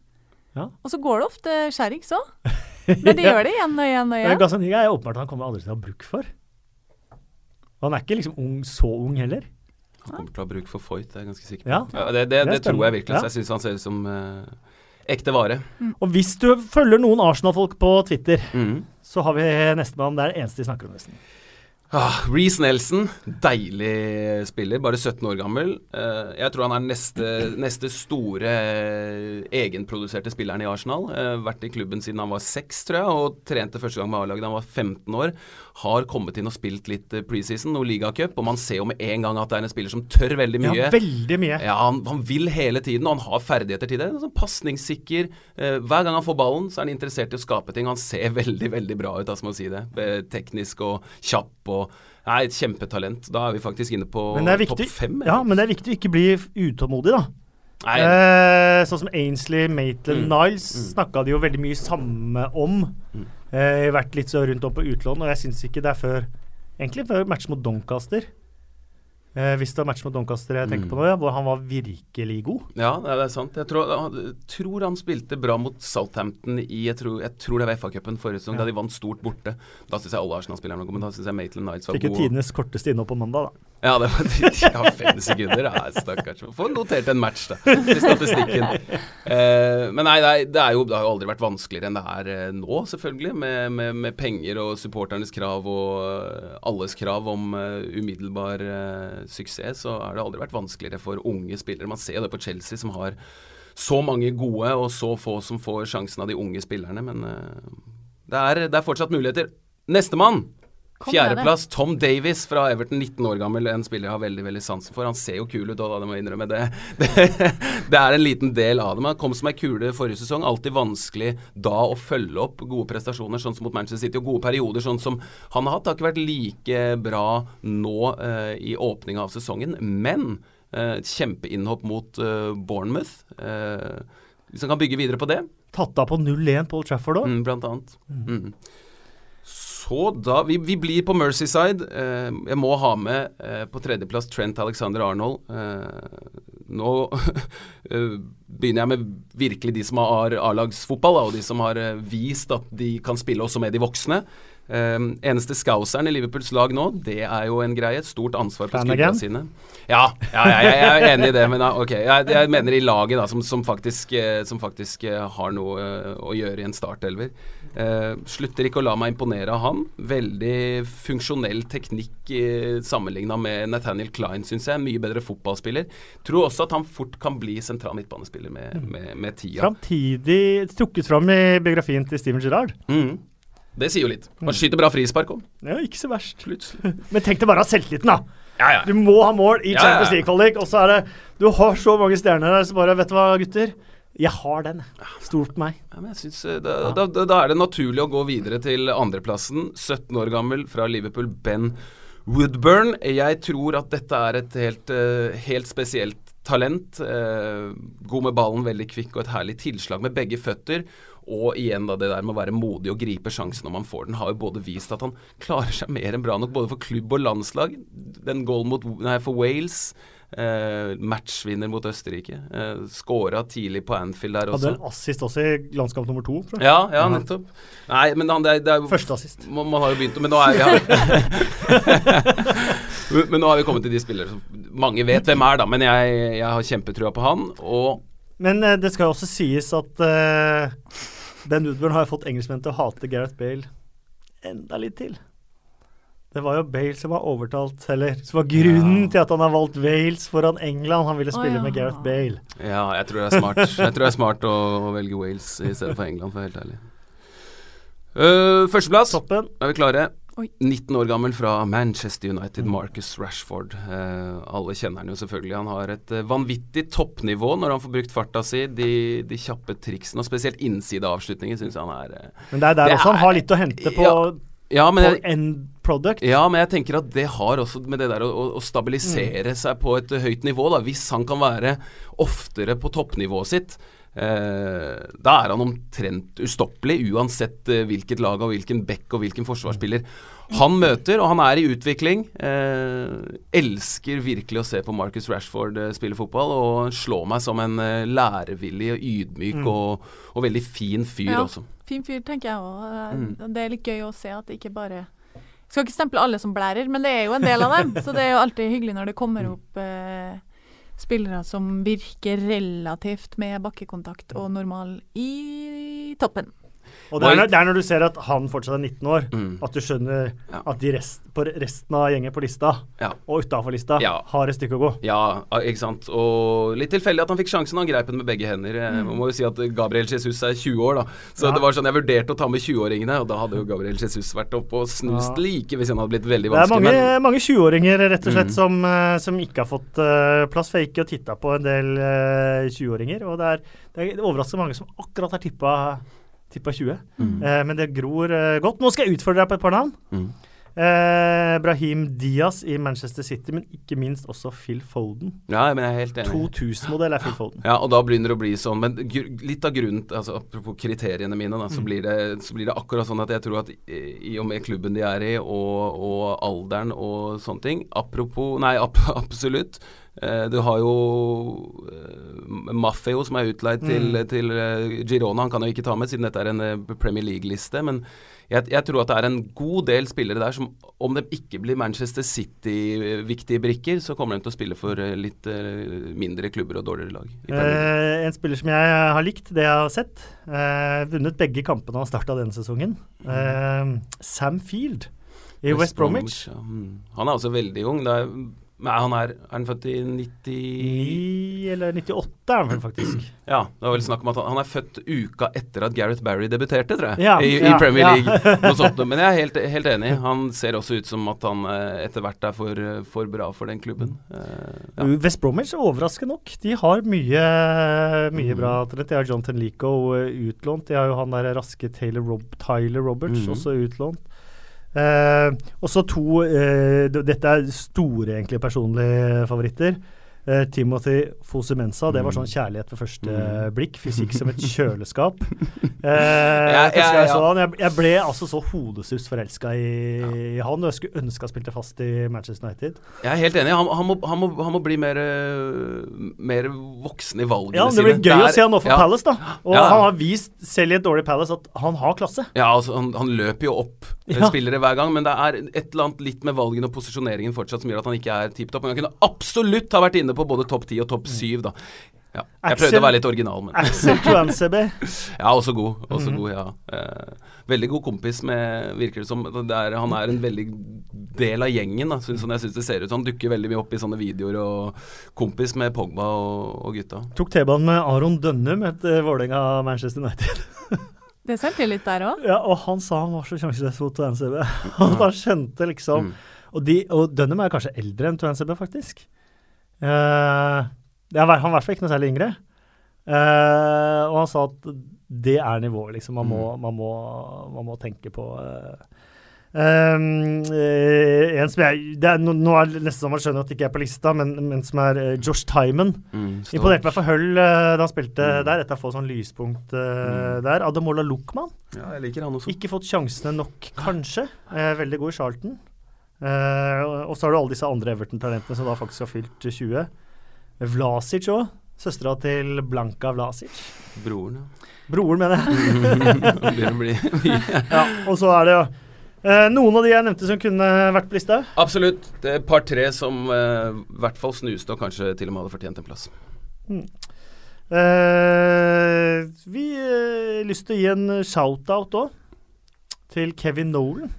Ja. Og så går det ofte skjærings òg. Men det gjør det igjen og igjen og igjen. Men Gazzaniga er åpenbart han kommer aldri til å ha bruk for. Og han er ikke liksom ung, så ung heller. Han kommer til å ha bruk for Foyt, det er jeg ganske sikker på. Ja, ja det, det, det, det tror jeg virkelig. Ja. Så jeg syns han ser ut som uh, ekte vare. Mm. Og hvis du følger noen Arsenal-folk på Twitter, mm. så har vi nestemann. Det er det eneste de snakker om, nesten. Ah, Reece Nelson, deilig spiller, bare 17 år gammel. Uh, jeg tror han er neste, neste store uh, egenproduserte spilleren i Arsenal. Uh, vært i klubben siden han var 6, tror jeg, og trente første gang med A-laget da han var 15 år. Har kommet inn og spilt litt preseason og ligacup, og man ser jo med en gang at det er en spiller som tør veldig mye. Ja, veldig mye. Ja, han, han vil hele tiden, og han har ferdigheter til det. Sånn Pasningssikker. hver gang han får ballen, så er han interessert i å skape ting. Han ser veldig, veldig bra ut, altså, må si det. teknisk og kjapp og Nei, et kjempetalent. Da er vi faktisk inne på topp fem. Ja, men det er viktig å ikke bli utålmodig, da. Eh, sånn som Ainsley, Maitland, Mm. Niles Mm. snakka de jo veldig mye samme om. Mm. Eh, vært litt så rundt om på utlån, og jeg syns ikke det er før Egentlig før match mot Doncaster. Eh, hvis det er match mot Doncaster jeg tenker Mm. på nå, ja, hvor han var virkelig god. Ja, det er- sant. Jeg tror, han- tror han spilte bra mot Southampton i Jeg tror, jeg tror det var FA-cupen forrige sesong, Ja. da de vant stort borte. Da syns jeg alle Arsenal-spillerne gode, men da syns jeg Maitland Niles var Fikk jo tidenes korteste innhopp på mandag, da. Ja, det var ja, fem sekunder. Ja, stakkars. Få notert en match, da, i statistikken. Eh, men nei, er, det, jo, det har jo aldri vært vanskeligere enn det er eh, nå, selvfølgelig. Med, med, med penger og supporternes krav og eh, alles krav om uh, umiddelbar uh, suksess, så har det aldri vært vanskeligere for unge spillere. Man ser jo det på Chelsea, som har så mange gode og så få som får sjansen av de unge spillerne. Men uh, det, er, det er fortsatt muligheter. Nestemann! Fjerdeplass, Tom Davies fra Everton, 19 år gammel. En spiller jeg har veldig veldig sansen for. Han ser jo kul ut, og da, det må jeg innrømme. Det, det, det er en liten del av det. Han kom som ei kule forrige sesong. Alltid vanskelig da å følge opp gode prestasjoner, sånn som mot Manchester City. Og gode perioder, sånn som han har hatt. Det har ikke vært like bra nå eh, i åpninga av sesongen. Men eh, kjempeinnhopp mot eh, Bournemouth. Eh, hvis han kan bygge videre på det, Tatt av på 0-1 på Old Trafford òg. Mm, blant annet. Mm. Så da vi, vi blir på Mercyside. Eh, jeg må ha med eh, på tredjeplass Trent Alexander Arnold. Eh, nå eh, begynner jeg med virkelig de som har A-lagsfotball, og de som har eh, vist at de kan spille også med de voksne. Eh, eneste scouseren i Liverpools lag nå, det er jo en greie. Et stort ansvar på skuldrene sine. Ja, ja, ja, jeg, er enig i det, men ok. Jeg, jeg mener i laget, da, som, som faktisk, som faktisk har noe å gjøre i en startelver. Eh, slutter ikke å la meg imponere av han. Veldig funksjonell teknikk uh, sammenligna med Nathaniel Klein, syns jeg. Mye bedre fotballspiller. Tror også at han fort kan bli sentral midtbanespiller med, med, med tida. Framtidig trukket fram i biografien til Steven Gerrard. Mm. Det sier jo litt. Han skyter bra frispark òg, Ja, ikke så verst. plutselig. Men tenk deg bare selvtilliten, da. Ja, ja. Du må ha mål i Champions. League-kvalik, og så er det Du har så mange stjerner der, så bare Vet du hva, gutter? Jeg har den. Stol på meg. Ja, synes, eh, da, da, da, er det naturlig å gå videre til andreplassen. 17 år gammel fra Liverpool, Ben Woodburn. Jeg tror at dette er et helt, eh, helt spesielt talent. Eh, god med ballen, veldig kvikk og et herlig tilslag med begge føtter. Og igjen da det der med å være modig og gripe sjansen når man får den, har jo både vist at han klarer seg mer enn bra nok både for klubb og landslag. Den nei, for Wales, eh, matchvinner mot Østerrike. Eh, Skåra tidlig på Anfield der også. Hadde en assist også i landskamp nummer to. tror jeg. Ja, ja, nettopp. Nei, men han, det, er- det er Første assist. man, man har jo begynt Men nå er vi Men nå har vi kommet til de spillere som mange vet hvem er, da. Men jeg, jeg har kjempetrua på han. Og Men eh, det skal jo også sies at eh, Ben Woodburn har fått engelskmenn til å hate Gareth Bale enda litt til. Det var jo Bale som var overtalt, eller som var grunnen Ja. til at han har valgt Wales foran England. Han ville spille spille ja. med Gareth Bale. ja, jeg tror det er smart. Jeg tror det er smart å, å velge Wales i stedet for England, for å være helt ærlig. Uh, Førsteplass. Toppen. Er vi klare? Oi. 19 år gammel fra Manchester United, Marcus Rashford. Uh, alle kjenner han jo selvfølgelig. Han har et uh, vanvittig toppnivå når han får brukt farta si. De, de kjappe triksene, og spesielt innsideavslutningen syns jeg han er. Men det er der Det også han er- har litt å hente på, Ja, Ja, men jeg, end product. ja, men jeg tenker at det har også med det der å, å- stabilisere stabilisere seg på et høyt nivå, da. Hvis han kan være oftere på toppnivået sitt, da er han omtrent ustoppelig, uansett eh, hvilket lag og hvilken back og hvilken forsvarsspiller han møter. Og han er i utvikling. Eh, elsker virkelig å se på Marcus Rashford eh, spille fotball, og slår meg som en eh, lærevillig og ydmyk Mm. og, og veldig fin fyr Ja. også. Fin fyr, tenker jeg òg. Mm. Det er litt gøy å se at det ikke bare Skal ikke stemple alle som blærer, men det er jo en del av dem. Så det er jo alltid hyggelig når det kommer opp eh, spillere som virker relativt med bakkekontakt og normal i toppen. Og det er, når, det er når du ser at han fortsatt er 19 år, Mm. at du skjønner Ja. at de rest, på resten av gjengen på lista, Ja. og utafor lista, Ja. har et stykke å gå. Ja, ikke sant. Og litt tilfeldig at han fikk sjansen. Han greip den med begge hender. Eh, Mm. Man må jo si at Gabriel Jesus er 20 år, da. Så det var sånn jeg vurderte å ta med 20-åringene, og da hadde jo Gabriel Jesus vært oppe og snust like hvis han hadde blitt veldig vanskelig. Det er mange, mange 20-åringer rett og slett Mm. som, eh, som ikke har fått uh, plass. For jeg gikk og titta på en del uh, 20-åringer, og det er, det er overraskende mange som akkurat har tippa, tippa 20. Mm. Eh, men det gror eh, godt. Nå skal jeg utfordre deg på et par navn. Mm. Eh, Brahim Diaz i Manchester City, men ikke minst også Phil Foden. Ja, men jeg er helt enig. 2000-modell er Phil Foden. Ja, og da begynner det å bli sånn. Men litt av grunnen altså Apropos kriteriene mine, da, så, Mm. blir det, så blir det akkurat sånn at jeg tror at i, og med klubben de er i, og, og alderen og sånne ting Apropos Nei, ap absolutt. Eh, du har jo eh, Maffeo som er utleid Mm. til til, Girona. Han kan jo ikke ta med, siden dette er en eh, Premier League-liste. Men jeg, jeg tror at det er en god del spillere der som, om det ikke blir Manchester City-viktige brikker, så kommer de til å spille for eh, litt eh, mindre klubber og dårligere lag. Eh, en spiller som jeg har likt, det jeg har sett. Eh, vunnet begge kampene han starta denne sesongen. Eh, Sam Field i West, Bromwich. ja. Mm. Han er også veldig ung. Det er, nei, han er, er han født i 99 eller 98 er han vel faktisk. Ja, det var vel snakk om at han, han er født uka etter at Gareth Barry debuterte, tror jeg. Ja, I, ja, I Premier ja. League. Noe sånt. Men jeg er helt, helt enig. Han ser også ut som at han eh, etter hvert er for, for bra for den klubben. Eh, ja. West Bromwich overraskende nok. De har mye, mye Mm. bra talent. De har John Tenlico eh, utlånt. De har jo han der raske Taylor Rob Tyler Roberts Mhm. også utlånt. Eh, og så to eh, Dette er store, egentlig, personlige favoritter. Eh, Timothy Fosumensa, det var Mm. sånn kjærlighet ved første Mm. blikk. Fysikk som et kjøleskap. Eh, Ja, ja, jeg ja. han, jeg, jeg ble altså så hodesus forelska i, han, og jeg skulle ønske han spilte fast i Manchester United. Jeg er helt enig. Han, han, må, han, må, han må bli mer, eh, mer voksen i valgene Ja, det sine. blir gøy å er- se han nå for. Palace, da. Og han har vist, selv i et dårlig Palace, at han har klasse. Ja, altså han, løper jo opp spillere hver gang, men det er et eller annet litt med valgene og posisjoneringen fortsatt som gjør at han ikke er tipp topp. Men han kunne absolutt ha vært inne på både topp 10 og topp 7, da. Ja. Jeg prøvde å være litt original, men Axel Tuansebe. Ja, også god. Også Mhm. god, ja. Eh, veldig god kompis med Virker det som. Det er, han er en veldig del av gjengen, da, sånn jeg syns det ser ut. Han dukker veldig mye opp i sånne videoer og kompis med Pogba og, og gutta. Tok T-banen med Aron Dønnum etter Vålerenga-Manchester United. Det sendte litt der òg. Ja, og han sa han var så sjanseløs mot. At han skjønte liksom Mm. Og, de, og Dønnum er kanskje eldre enn Tuansebe, faktisk. Er, han var i hvert fall ikke noe særlig yngre. Uh, og han sa at det er nivået, liksom. Man må, Mm. man må, man må tenke på uh, Um, en som jeg er, nå, er det nesten så man skjønner at det ikke er på lista, men, men som er Josh Timon. Mm, Imponerte meg for Hull da han spilte Mm. der, etter å få sånn lyspunkt Mm. der. Ademola Luckman. Ja, jeg liker han også. Ikke fått sjansene nok, kanskje. Veldig god i Charlton. Eh, og- så har du alle disse andre Everton-talentene som da faktisk har fylt 20. Vlasic òg. Søstera til Blanka Vlasic. Broren, ja. Broren, mener jeg. Ja, og så er det jo uh, noen av de jeg nevnte som kunne vært på lista. Absolutt. Det er et par-tre som i uh, hvert fall snuste, og kanskje til og med hadde fortjent en plass. Eh, vi har lyst til å gi en shout-out òg. Til Kevin Nolan.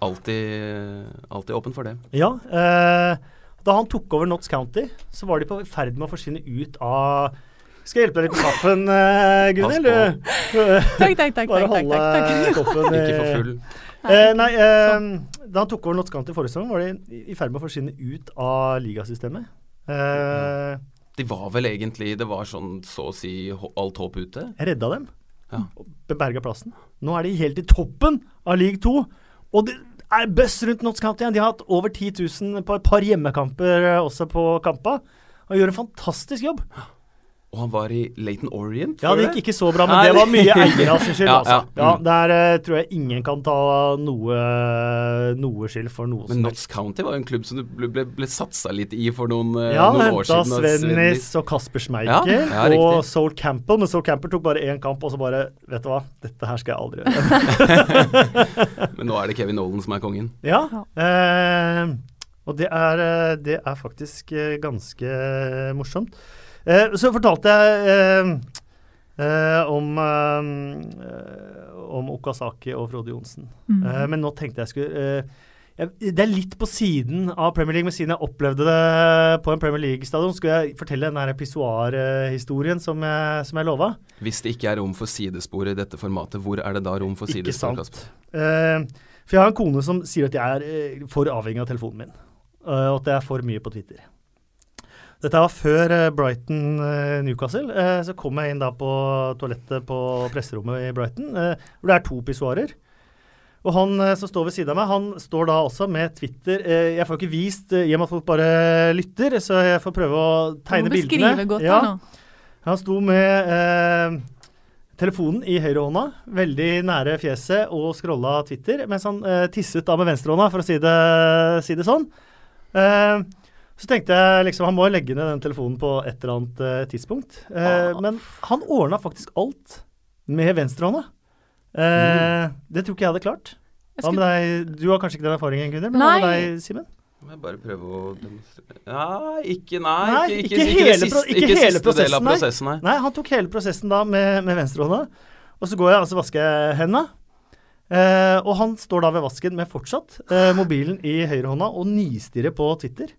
Alltid, alltid åpen for det. Ja. Eh, da han tok over Notts County, så var de på ferd med å forsvinne ut av Skal jeg hjelpe deg litt med kaffen, uh, Gunhild? Eh, Takk, takk, takk. Bare holde takk, takk. koppen Ikke for full. Eh, nei, eh, da han tok over Notts County forrige sesong, var de i- i ferd med å forsvinne ut av ligasystemet. Eh, De var vel egentlig Det var sånn så å si alt håp ute. jeg redda dem. Ja. Berga plassen. Nå er de helt i toppen av league 2. Og det er bøss rundt Notts County. De har hatt over 10 000 på et par hjemmekamper eh, også på Kampa. Og gjør en fantastisk jobb. Og han var i Laton Orient. Ja, det gikk ikke så bra, men det var mye eiere sin skyld. Ja, altså. ja, Ja, mm. Der eh, tror jeg ingen kan ta noe, noe skyld for noe Men som Notts County var jo en klubb som du ble, ble, ble satsa litt i for noen, eh, Ja, noen år siden. Ja, henta Svennis og Kasper Schmeichel Ja, ja, og. Soul Campbell. Men Soul Campbell tok bare én kamp, og så bare Vet du hva, dette her skal jeg aldri gjøre. Men nå er det Kevin Nolan som er kongen. ja. Eh, og det er, eh, det er faktisk eh, ganske morsomt. Eh, så fortalte jeg eh, eh, om eh, om Okazaki og Frode Johnsen. Mm. Eh, men nå tenkte jeg skulle eh, Det er litt på siden av Premier League, men siden jeg opplevde det på en Premier League-stadion, skulle jeg fortelle den der pissoar-historien som jeg, som jeg lova. Hvis det ikke er rom for sidespor i dette formatet, hvor er det da rom for Ikke sant. Eh, for jeg har en kone som sier at jeg er for avhengig av telefonen min, og at jeg er for mye på Twitter. Dette var før eh, Brighton-Newcastle. Eh, så kom jeg inn da på toalettet på presserommet i Brighton, eh, hvor det er to pissoarer. Og han eh, som står ved siden av meg, han står da også med Twitter eh, Jeg får ikke vist, eh, i og med at folk bare lytter, så jeg får prøve å tegne bildene. godt Ja. nå. Han sto med eh, telefonen i høyrehånda, veldig nære fjeset, og scrolla Twitter, mens han eh, tisset da med venstrehånda, for å si det, si det sånn. Eh, så tenkte jeg liksom han må legge ned den telefonen på et eller annet uh, tidspunkt. Uh, Ah. Men han ordna faktisk alt med venstrehånda. Eh, Det tror ikke jeg hadde klart. Jeg Hva med deg? Du har kanskje ikke den erfaringen, Gunnhild, men hva med deg, Simen? Må jeg bare prøve å demonstrere Nei, ikke Nei, Nei, ikke, ikke ikke, hele siste, ikke ikke hele siste del av prosessen, nei. nei. Han tok hele prosessen da med, med venstrehånda. Og så går jeg altså vasker jeg hendene. Eh, og han står da ved vasken med fortsatt eh, mobilen i høyrehånda og nistirrer på Twitter.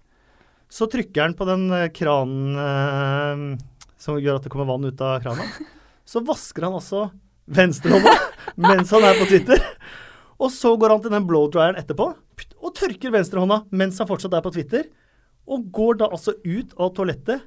Så trykker han på den eh, kranen eh, som gjør at det kommer vann ut av krana. Så vasker han også venstrehånda mens han er på Twitter. Og så går han til den blowdryeren etterpå og tørker venstrehånda mens han fortsatt er på Twitter. Og går da altså ut av toalettet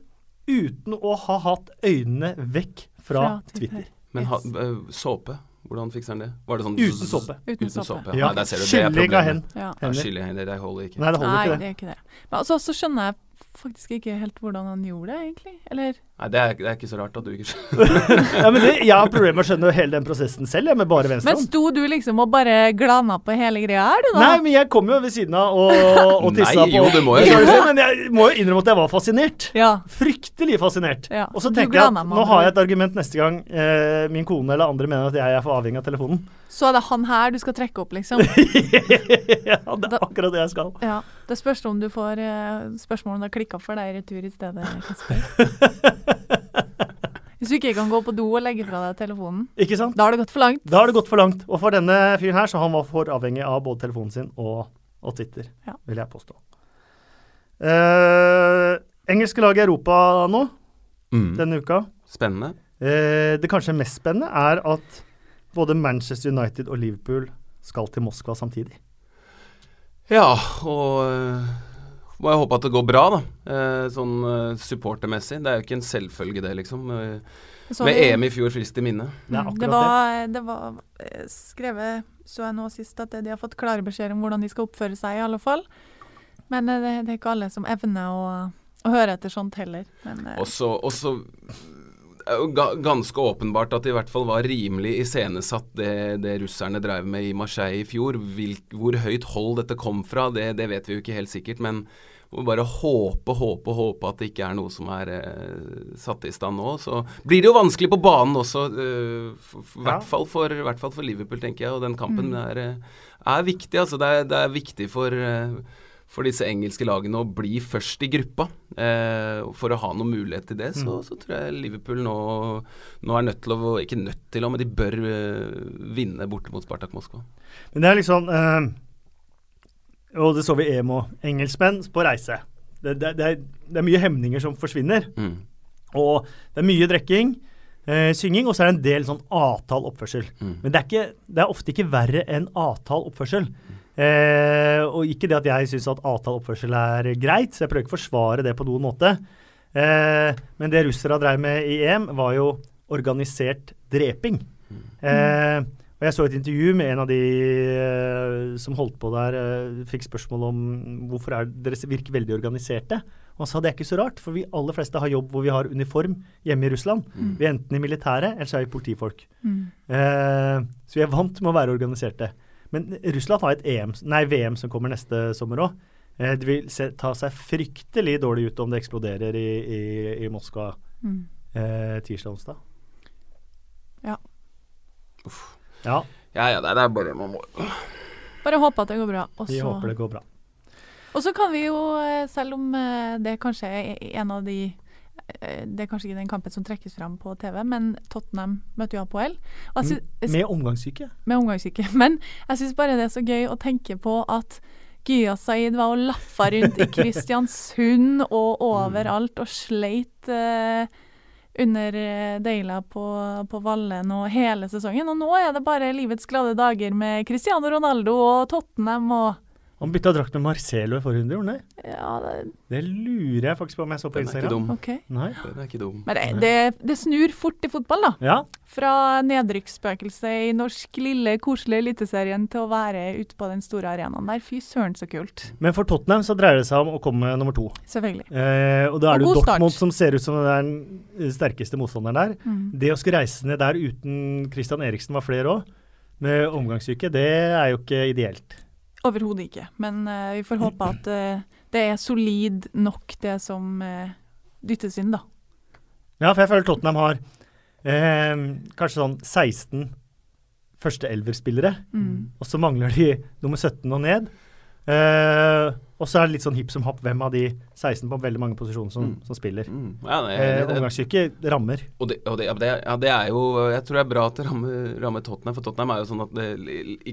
uten å ha hatt øynene vekk fra, Fra Twitter. Twitter. Men ha, øh, såpe? Hvordan fikser han det? Var det sånn Uten såpe. Uten Uten såpe. Ja. Nei, der ser du, det er problemet. hen. Ja. Ja, hender. Det holder ikke. Nei, det holder Nei, ikke det det. er ikke det. Men altså, så skjønner jeg faktisk ikke helt hvordan han gjorde det, egentlig. Eller Nei, det er, det er ikke så rart at du ikke skjønner. Ja, men det, jeg har problemer med å skjønne hele den prosessen selv, jeg, med bare Men sto du liksom og bare glana på hele greia her, du da? Nei, men jeg kom jo ved siden av og, og tissa Nei, på jo, du må jo Sorry, Men jeg må jo innrømme at jeg var fascinert. Ja. Fryktelig fascinert. Ja, Og så tenker jeg at nå har jeg et argument neste gang eh, min kone eller andre mener at jeg er for avhengig av telefonen. Så er det han her du skal trekke opp, liksom. ja, det er akkurat det jeg skal. Ja. Det spørs om du får eh, spørsmål om det har klikka for deg i retur i stedet. Kasper. Hvis du ikke kan gå på do og legge fra deg telefonen, Ikke sant? da har det gått for langt. Da har det gått for langt. Og for denne fyren her, så han var for avhengig av både telefonen sin og, og Twitter, Ja. vil jeg påstå. Eh, engelske lag i Europa nå, Mm. denne uka. Spennende. Eh, det kanskje mest spennende er at både Manchester United og Liverpool skal til Moskva samtidig. Ja, og øh, må jeg håpe at det går bra, da. Eh, sånn øh, supportermessig. Det er jo ikke en selvfølge, det, liksom. Eh, Så med vi- EM i fjor friskt i minne. Det Mm, det var, det var eh, skrevet, så jeg nå sist, at de har fått klare beskjeder om hvordan de skal oppføre seg, i alle fall. Men eh, det, det er ikke alle som evner å, å høre etter sånt heller. Men også, også og så det er jo ga, ganske åpenbart at det i hvert fall var rimelig iscenesatt det, det russerne drev med i Marseille i fjor. Hvilk, hvor høyt hold dette kom fra, det, det vet vi jo ikke helt sikkert. Men vi må bare håpe, håpe, håpe at det ikke er noe som er eh, satt i stand nå. Så blir det jo vanskelig på banen også, eh, i hvert, fall for, hvert fall for Liverpool, tenker jeg. Og den kampen Mm. er, eh, er viktig. Altså det, er, det er viktig for eh, for disse engelske lagene å bli først i gruppa. Eh, for å ha noen mulighet til det, så, Mm. så tror jeg Liverpool nå, nå er nødt til å Ikke nødt til å, men de bør eh, vinne borte mot Spartak Moskva. Men det er liksom eh, Og det så vi EM òg. engelskmenn på reise. Det, det, det, er, det er mye hemninger som forsvinner. Mm. Og det er mye drikking, Uh, synging, og så er det en del sånn avtal oppførsel. Mm. Men det er, ikke, det er ofte ikke verre enn avtal oppførsel. Eh, og ikke det at jeg syns at avtal oppførsel er greit, så jeg prøver ikke å forsvare det på noen måte. Eh, men det russere drev med i EM, var jo organisert dreping. Eh, og jeg så et intervju med en av de eh, som holdt på der, eh, fikk spørsmål om hvorfor er dere virker veldig organiserte. Og han sa det er ikke så rart, for vi aller fleste har jobb hvor vi har uniform hjemme i Russland. Mm. Vi er enten i militæret, eller så er vi politifolk. mm. Eh, så vi er vant med å være organiserte. Men Russland har et EM, nei, VM som kommer neste sommer òg. Eh, det vil se, ta seg fryktelig dårlig ut om det eksploderer i, i, i Moskva Mm. eh, tirsdag-onsdag. Ja. Uff. Ja, Ja, ja, det er bare man må Bare håpe at det går bra. Også. vi håper det går bra. Og så kan vi jo, eh, selv om eh, det kanskje er en av de Det er kanskje ikke den kampen som trekkes fram på TV, men Tottenham møter jo Apoel. Med omgangssyke. med omgangssyke. Men jeg syns bare det er så gøy å tenke på at Gya Saeed var og laffa rundt i Kristiansund og overalt og sleit eh, under eh, Deila på, på Vallen og hele sesongen. Og nå er det bare livets glade dager med Cristiano Ronaldo og Tottenham og Han bytta drakt med Marcelo i forrige runde, gjorde han det? Ja, det, Det lurer jeg faktisk på om jeg så på Instagram. dum. Den er ikke dum. Men det, det, det snur fort i fotball, da. Ja, Fra nedrykksspøkelset i norsk lille, koselige eliteserien til å være ute på den store arenaen der. Fy søren, så kult. Men for Tottenham så dreier det seg om å komme nummer to. Selvfølgelig. Eh, og da er Og det jo Dortmund start. Som ser ut som den sterkeste motstanderen der. Mm. Det å skulle reise ned der uten Christian Eriksen var flere òg, med omgangssyke, det er jo ikke ideelt. Overhodet ikke. Men uh, vi får håpe at uh, det er solid nok, det som uh, dyttes inn, da. Ja, for jeg føler Tottenham har kanskje sånn 16 første elverspillere, Mm. og så mangler de nummer 17 og ned. Eh, og så er det litt sånn hipp som happ hvem av de 16 på veldig mange posisjoner som, Mm. som spiller. Mm. Ja, Eh, omgangssyke rammer. og det, og det, ja, det, ja, det er jo Jeg tror det er bra at det rammer, rammer Tottenham, for Tottenham er jo sånn at det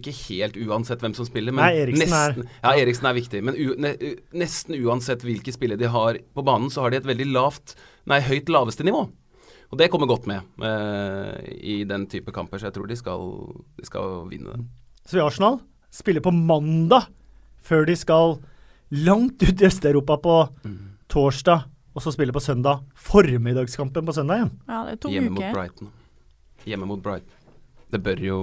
Ikke helt uansett hvem som spiller, men Nei, Eriksen er- nesten Ja, Eriksen er viktig, men u, ne, nesten uansett hvilke spillere de har på banen, så har de et veldig lavt Nei, høyt laveste nivå. Og det kommer godt med eh, i den type kamper, så jeg tror de skal, de skal vinne den. Så vi Arsenal spiller på mandag, før de skal langt ut i Øst-Europa på Mm. torsdag, og så spille på søndag. Formiddagskampen på søndag igjen. Ja, det er to Hjemme mot. Brighton. Hjemme mot Brighton. Det bør jo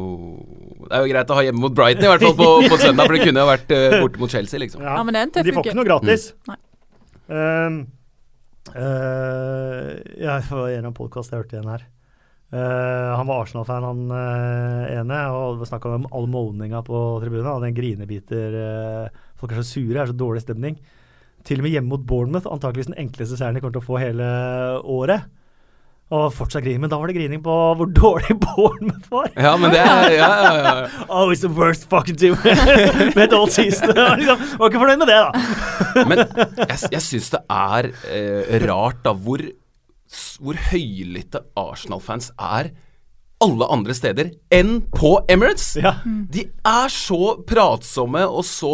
Det er jo greit å ha hjemme mot Brighton, i hvert fall på, på søndag, for det kunne jo vært uh, borte mot Chelsea, liksom. Ja, men det er en de får ikke noe gratis. Nei. Um, uh, jeg det var gjennom av jeg hørte igjen her. Uh, han var Arsenal-fan, han uh, ene, og snakka om all målninga på tribunen. Han hadde en grinebiter uh, Folk er så sure, det er så dårlig stemning. Til og med hjemme mot Bournemouth, antakeligvis den enkleste seieren de kommer til å få hele året. Og fortsatt grining, men da var det grining på hvor dårlig Bournemouth var. Ja, men det er ja, ja, ja. Oh, it's the worst fucking team med old season. liksom, var ikke fornøyd med det, da. Men jeg, jeg syns det er eh, rart, da, hvor, hvor høylytte Arsenal-fans er alle andre steder enn på Emirates. Ja. De er så pratsomme og så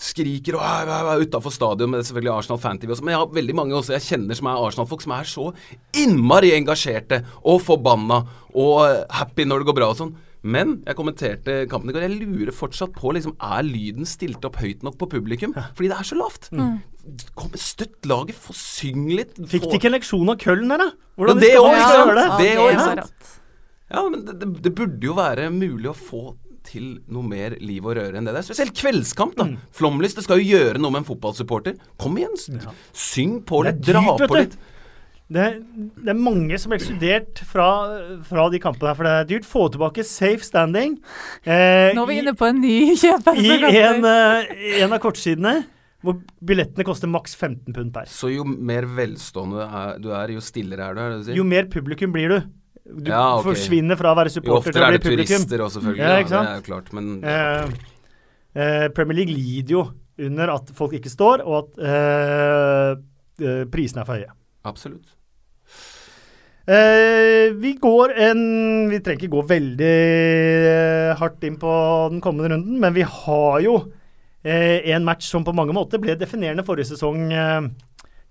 skriker og utafor stadion med selvfølgelig Arsenal Fan-TV også, men jeg har veldig mange også jeg kjenner som er Arsenal-folk, som er så innmari engasjerte og forbanna og eh, happy når det går bra og sånn. Men jeg kommenterte kampen i går. Jeg lurer fortsatt på liksom, er lyden stilt opp høyt nok på publikum. Fordi det er så lavt. Kom, støtt laget, få synge litt. Fikk de ikke en leksjon av Køllen her, da? Hvordan Ja, de det skal også, skal gjøre det? Ja, Det det også, er Ja, men det, det, burde jo være mulig å få til noe mer liv og røre enn det der. Spesielt kveldskamp, da. Mm. Flomlys, det skal jo gjøre noe med en fotballsupporter. Kom igjen, ja. syng på Det litt, dra på litt. Det, det er mange som er ekskludert fra, fra de kampene her, for det er dyrt. Få tilbake safe standing. Eh, Nå er vi i- inne på en ny kjøper. I en, eh, en av kortsidene hvor billettene koster maks 15 pund per. Så jo mer velstående du er, jo stillere er du, er det du sier? Jo mer publikum blir du. Du Ja, okay. forsvinner fra å være supporter til å bli publikum oftere å er det turister også, selvfølgelig. Ja, Ja, det er jo klart, men Eh, eh, Premier League lider jo under at folk ikke står, og at eh, eh, prisene er for høye. absolutt. Eh, vi går en Vi trenger ikke gå veldig eh, hardt inn på den kommende runden, men vi har jo eh, en match som på mange måter ble definerende forrige sesong.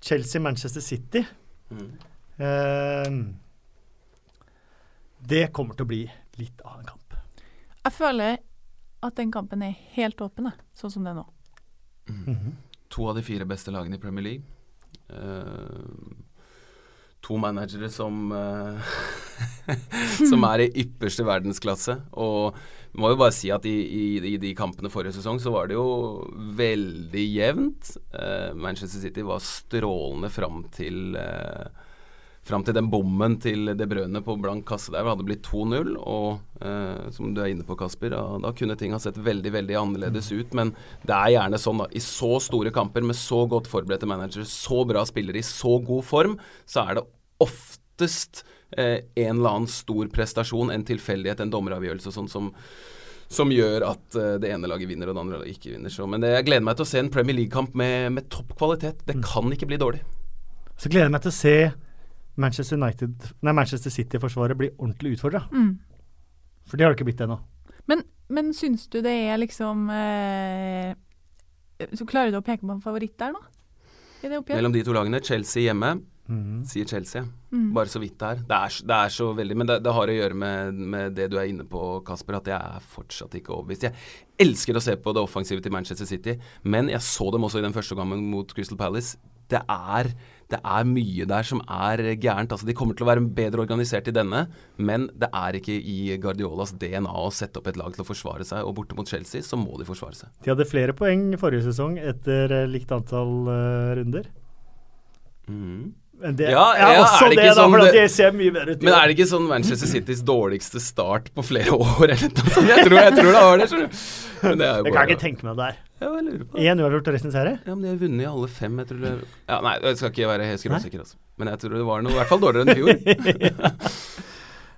Chelsea-Manchester City. Mm. Det kommer til å bli litt av en kamp. Jeg føler at den kampen er helt åpen, sånn som det er nå. To av de fire beste lagene i Premier League. Uh, to managere som uh, Som er i ypperste verdensklasse. Og vi må jo bare si at i, i, i de kampene forrige sesong så var det jo veldig jevnt. Uh, Manchester City var strålende fram til eh, Fram til den bommen til De Brøne på blank kasse der hadde blitt 2-0. Og eh, som du er inne på, Kasper, da, da kunne ting ha sett veldig veldig annerledes ut. Men det er gjerne sånn, da. I så store kamper med så godt forberedte managere, så bra spillere i så god form, så er det oftest eh, en eller annen stor prestasjon, en tilfeldighet, en dommeravgjørelse sånn som som gjør at eh, det ene laget vinner og det andre laget ikke vinner. Så, men det, jeg gleder meg til å se en Premier League-kamp med, med topp kvalitet. Det kan ikke bli dårlig. Så gleder jeg meg til å se Manchester, United, nei, Manchester City-forsvaret blir ordentlig utfordra. Mm. For det har det ikke blitt ennå. Men, men syns du det er liksom eh, Så klarer du å peke på en favoritt der, nå? I det oppgjøret? Mellom de to lagene, Chelsea hjemme, sier Chelsea. Mm. Bare så vidt der. Det er, det er så veldig Men det, det har å gjøre med, med det du er inne på, Kasper, at jeg er fortsatt ikke overbevist. Jeg elsker å se på det offensive til Manchester City, men jeg så dem også i den første gangen mot Crystal Palace. Det er, det er mye der som er gærent. Altså, de kommer til å være bedre organisert i denne, men det er ikke i Guardiolas DNA å sette opp et lag til å forsvare seg. Og borte mot Chelsea så må de forsvare seg. De hadde flere poeng forrige sesong etter eh, likt antall uh, runder. Mhm. Men det Ja, ja, også er det det, da, sånn for det- det ser mye bedre ut. Men er det ikke sånn Manchester Citys dårligste start på flere år, eller noe sånt? Jeg tror, jeg tror det var det, skjønner du. Men det er jo Jeg kan jeg ikke tenke meg det der. Én uavgjort og resten serie? Ja, men de har vunnet i alle fem, jeg tror det Ja, nei, jeg skal ikke være helt skråsikker, altså. Men jeg tror det var noe i hvert fall dårligere enn i fjor.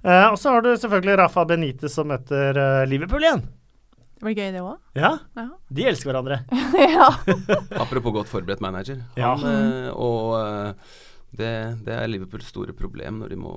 uh, og så har du selvfølgelig Rafa Benitez som møter uh, Liverpool igjen. Det blir gøy, det òg. Ja, Ja. de elsker hverandre. ja. Apropos godt forberedt manager. Ja. Han, eh, og eh, det, det er Liverpools store problem når de må,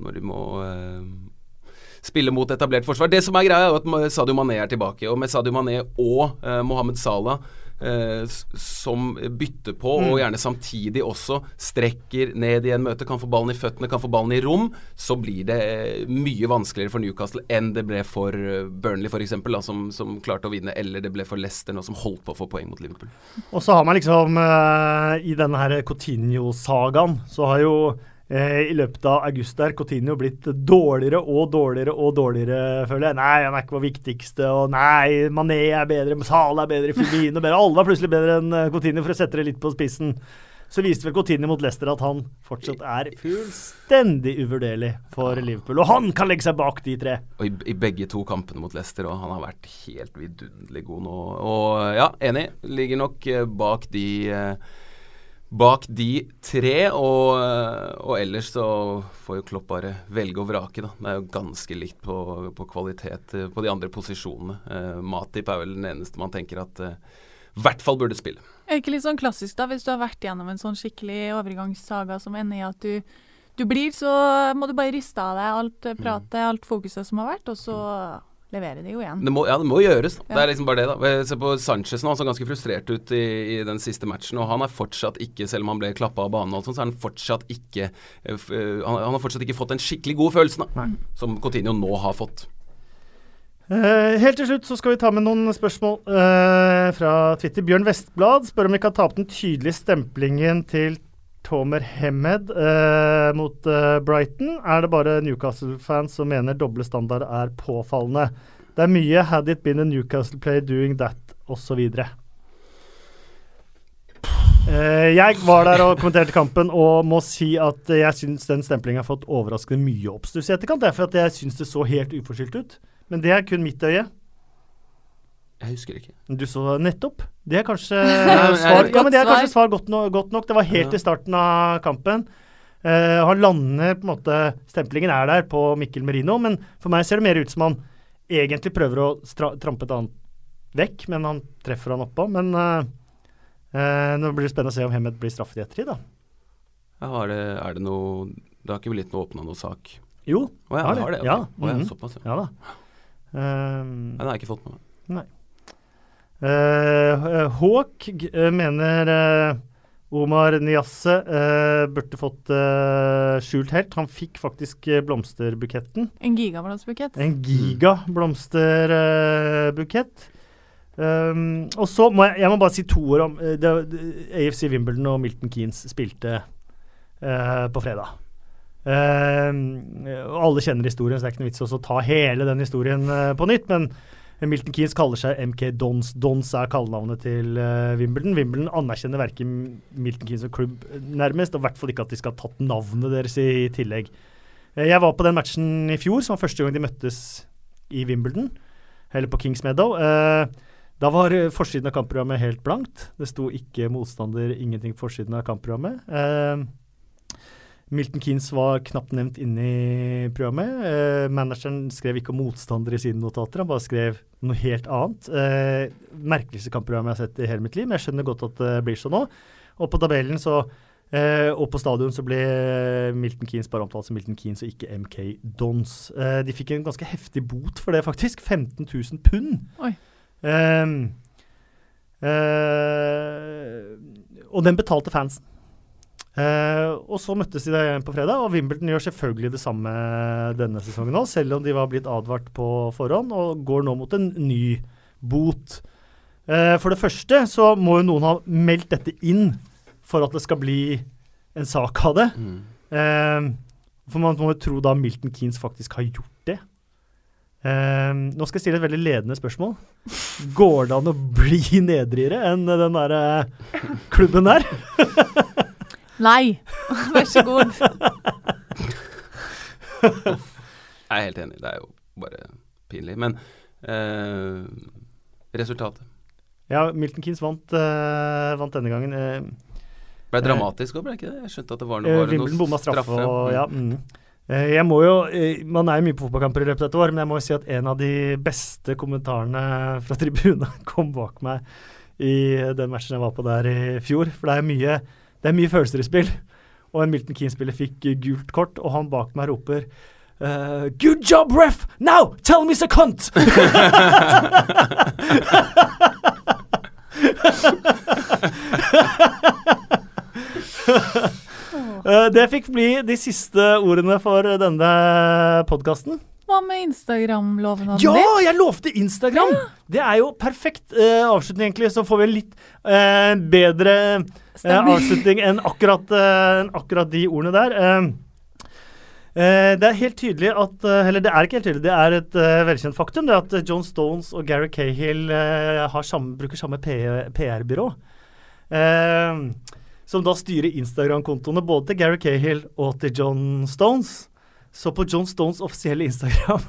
når de må uh, spille mot etablert forsvar. Det som er greia, er at Sadio Mané er tilbake. Og med Sadio Mané og uh, Mohammed Salah eh, som bytter på, Mm. og gjerne samtidig også strekker ned i en møte, kan få ballen i føttene, kan få ballen i rom, så blir det eh, mye vanskeligere for Newcastle enn det ble for eh, Burnley f.eks., som, som klarte å vinne, eller det ble for Leicester nå, som holdt på å få poeng mot Liverpool. Og så har man liksom eh, I denne her Coutinho-sagaen så har jo eh, i løpet av august der Coutinho blitt dårligere og dårligere og dårligere, føler jeg. Nei, han er ikke vår viktigste, og nei, Mané er bedre, Salah er bedre, Firmino bedre. Alle var plutselig bedre enn eh, Coutinho, for å sette det litt på spissen. Så viste vel Coutinho mot Leicester at han fortsatt er fullstendig uvurderlig for Liverpool. Og han kan legge seg bak de tre. Og i, i begge to kampene mot Leicester, og han har vært helt vidunderlig god nå. Og ja, enig. Ligger nok eh, bak de eh, Bak de tre, og, og ellers så får jo Klopp bare velge og vrake, da. Det er jo ganske likt på, på kvalitet eh, på de andre posisjonene. Eh, Matip er vel den eneste man tenker at eh, i hvert fall burde spille. Er det ikke litt sånn klassisk, da, hvis du har vært gjennom en sånn skikkelig overgangssaga som ender i at du, du blir, så må du bare riste av deg alt eh, pratet, alt fokuset som har vært, og så leverer de jo igjen. Det må, ja, det må gjøres. Ja. Det er liksom bare det, da. Se på Sanchez nå, han så ganske frustrert ut i, i den siste matchen. Og han er fortsatt ikke, selv om han ble klappa av banen, og alt sånt, så er han fortsatt ikke eh, eh, han, han har fortsatt ikke fått den skikkelig gode følelsen da, Nei. som Coutinho nå har fått. Uh, helt til slutt så skal vi ta med noen spørsmål uh, fra Twitter. Bjørn Vestblad spør om vi kan ta opp den tydelige stemplingen til Tomer Hemmed eh, mot eh, Brighton. Er det bare Newcastle-fans som mener doble standard er påfallende? Det er mye 'had it been a Newcastle play doing that', osv. Eh, jeg var der og kommenterte kampen og må si at jeg syns den stemplingen har fått overraskende mye oppstuss i etterkant. Derfor at jeg syns det så helt uforskyldt ut. Men det er kun mitt øye. Jeg husker ikke. Du så nettopp. Det er kanskje svar, ja, men det er kanskje svar godt, no, godt nok. Det var helt Ja. i starten av kampen. Uh, han lander på en måte Stemplingen er der på Mikkel Merino, men for meg ser det mer ut som han egentlig prøver å trampe et annet vekk, men han treffer han oppå. Men uh, uh, nå blir det spennende å se om Hemmet blir straffet i ettertid, da. Ja, er det, er det noe Det har ikke blitt noe åpna noe sak? Jo, Å ja, Har det har det? okay. Ja, Å ja, mhm. såpass, ja. ja da. Uh, Nei, det har jeg ikke fått med meg. Uh, G- eh, mener eh, Omar Niasse eh, burde fått eh, skjult helt. Han fikk faktisk eh, blomsterbuketten. En gigablomsterbukett. En gigablomsterbukett. Um, og så må jeg, jeg må bare si to ord om eh, det, det, AFC Wimbledon og Milton Keanes spilte uh, på fredag. Uh, alle kjenner historien, så det er ikke noe vits i å ta hele den historien uh, på nytt. Men Milton Keanes kaller seg MK Dons. Dons er kallenavnet til uh, Wimbledon. Wimbledon anerkjenner verken Milton Keanes og klubb, eh, nærmest, og i hvert fall ikke at de skal ha tatt navnet deres i, i tillegg. Uh, jeg var på den matchen i fjor, som var første gang de møttes i Wimbledon, eller på Kings Meadow. Uh, da var forsiden av kampprogrammet helt blankt. Det sto ikke motstander, ingenting på forsiden av kampprogrammet. Eh, Milton Keanes var knapt nevnt inne i programmet. Eh, manageren skrev ikke om motstandere i sine notater, han bare skrev noe helt annet. Eh, merkeligste kampprogram jeg har sett i hele mitt liv, men jeg skjønner godt at det blir sånn nå. Og på tabellen så eh, og på stadion så ble Milton Keanes bare omtalt som Milton Keanes og ikke MK Dons. Eh, de fikk en ganske heftig bot for det, faktisk. 15 000 pund. Oi. Ehm, eh, og den betalte fansen. Eh, og så møttes de igjen på fredag, og Wimbledon gjør selvfølgelig det samme denne sesongen òg, selv om de var blitt advart på forhånd, og går nå mot en ny bot. Uh, for det første så må jo noen ha meldt dette inn for at det skal bli en sak av det. Mm. Uh, for man må jo tro da Milton Keanes faktisk har gjort det. Nå skal jeg stille et veldig ledende spørsmål. Går det an å bli nedrigere enn den der eh, klubben der? Nei, vær så god. Jeg er helt enig. Det er jo bare pinlig. Men eh, resultatet Ja, Milton Keanes vant, eh, vant denne gangen. Eh, ble dramatisk òg, ble det ikke det? Jeg skjønte at det var noe, Eh, var Wimbledon bomma straffe, og Mm. ja. Mm. Eh, jeg må jo, eh, Man er jo mye på fotballkamper i løpet av et år, men jeg må jo si at en av de beste kommentarene fra tribunen kom bak meg i den matchen jeg var på der i fjor. For det er mye, det er mye følelser i spill. Og en Milton Keane-spiller fikk gult kort, og han bak meg roper Uh, Good job, ref! Now tell me a cunt! uh, det fikk bli de siste ordene for denne podkasten. Hva med Instagram-loven Ja, din? jeg lovte Instagram! Det er jo perfekt eh, avslutning, egentlig. Så får vi en litt eh, bedre eh, avslutning enn akkurat, eh, enn akkurat de ordene der. Eh, eh, det er helt tydelig at Eller det er ikke helt tydelig, det er et velkjent faktum det at John Stones og Gary Cahill har samme, bruker samme PR-byrå. Som da styrer Instagram-kontoene både til Gary Cahill og til John Stones. Så på John Stones offisielle Instagram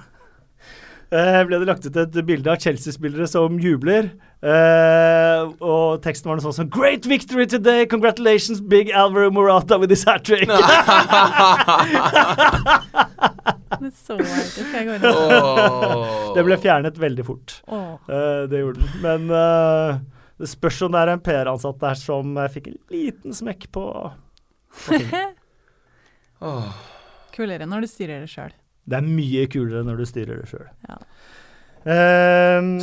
eh, ble det lagt ut et bilde av Chelsea-spillere som jubler. Uh, og teksten var noe sånn som Great victory today! Congratulations, big Alvaro Morata with his hat trick! Det så jeg ikke. Ble fjernet veldig fort. Eh, det gjorde den. Men uh, det spørs om det er en PR-ansatt der som fikk en liten smekk på, på. Kulere når du styrer det sjøl. Det er mye kulere når du styrer det sjøl. Ja.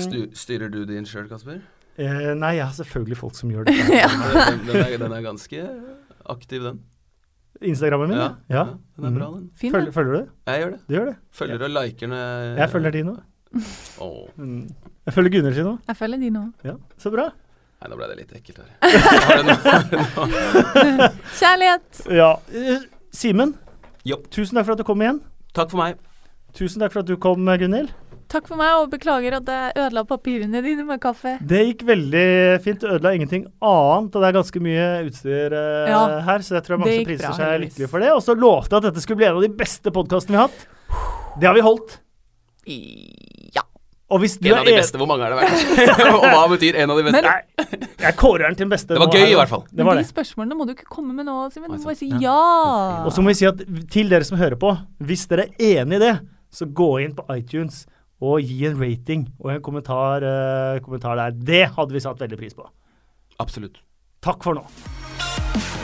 Stu, styrer du din sjøl, Kasper? Uh, nei, jeg har selvfølgelig folk som gjør det. Ja. Den, den, er, den er ganske aktiv, den. Instagrammen min? Ja, ja. den er bra, den. Fin, Følger, følger du det? Jeg gjør det. Du gjør det? Følger og liker når jeg Jeg følger de nå. Åh. Mm. Jeg følger Gunhild sin òg. Jeg følger de nå. Ja, så bra. Nei, nå ble det litt ekkelt her. Kjærlighet! Ja. eh, Simen, Jo. tusen takk for at du kom igjen. Takk for meg. Tusen takk for at du kom, Gunhild. Takk for meg, og beklager at jeg ødela papirene dine med kaffe. Det gikk veldig fint. Du ødela ingenting annet, og det er ganske mye utstyr uh, Ja, her, så jeg tror mange som priser bra, seg lykkelige lykkelig for det. Og så lovte jeg at dette skulle bli en av de beste podkastene vi har hatt. Det har vi holdt. Ja. Og hvis du En av de beste, hvor mange er det vært? og hva betyr en av de beste? Men- Nei, jeg kårer den til den beste. Det var gøy i hvert fall. Det var Men det. de spørsmålene må du ikke komme med nå, Simen. Du må bare si sant. ja. Og så må vi si at til dere som hører på, hvis dere er enig i det, så gå inn på iTunes og gi en rating og en kommentar, uh, kommentar der. Det hadde vi satt veldig pris på. Absolutt. Takk for nå.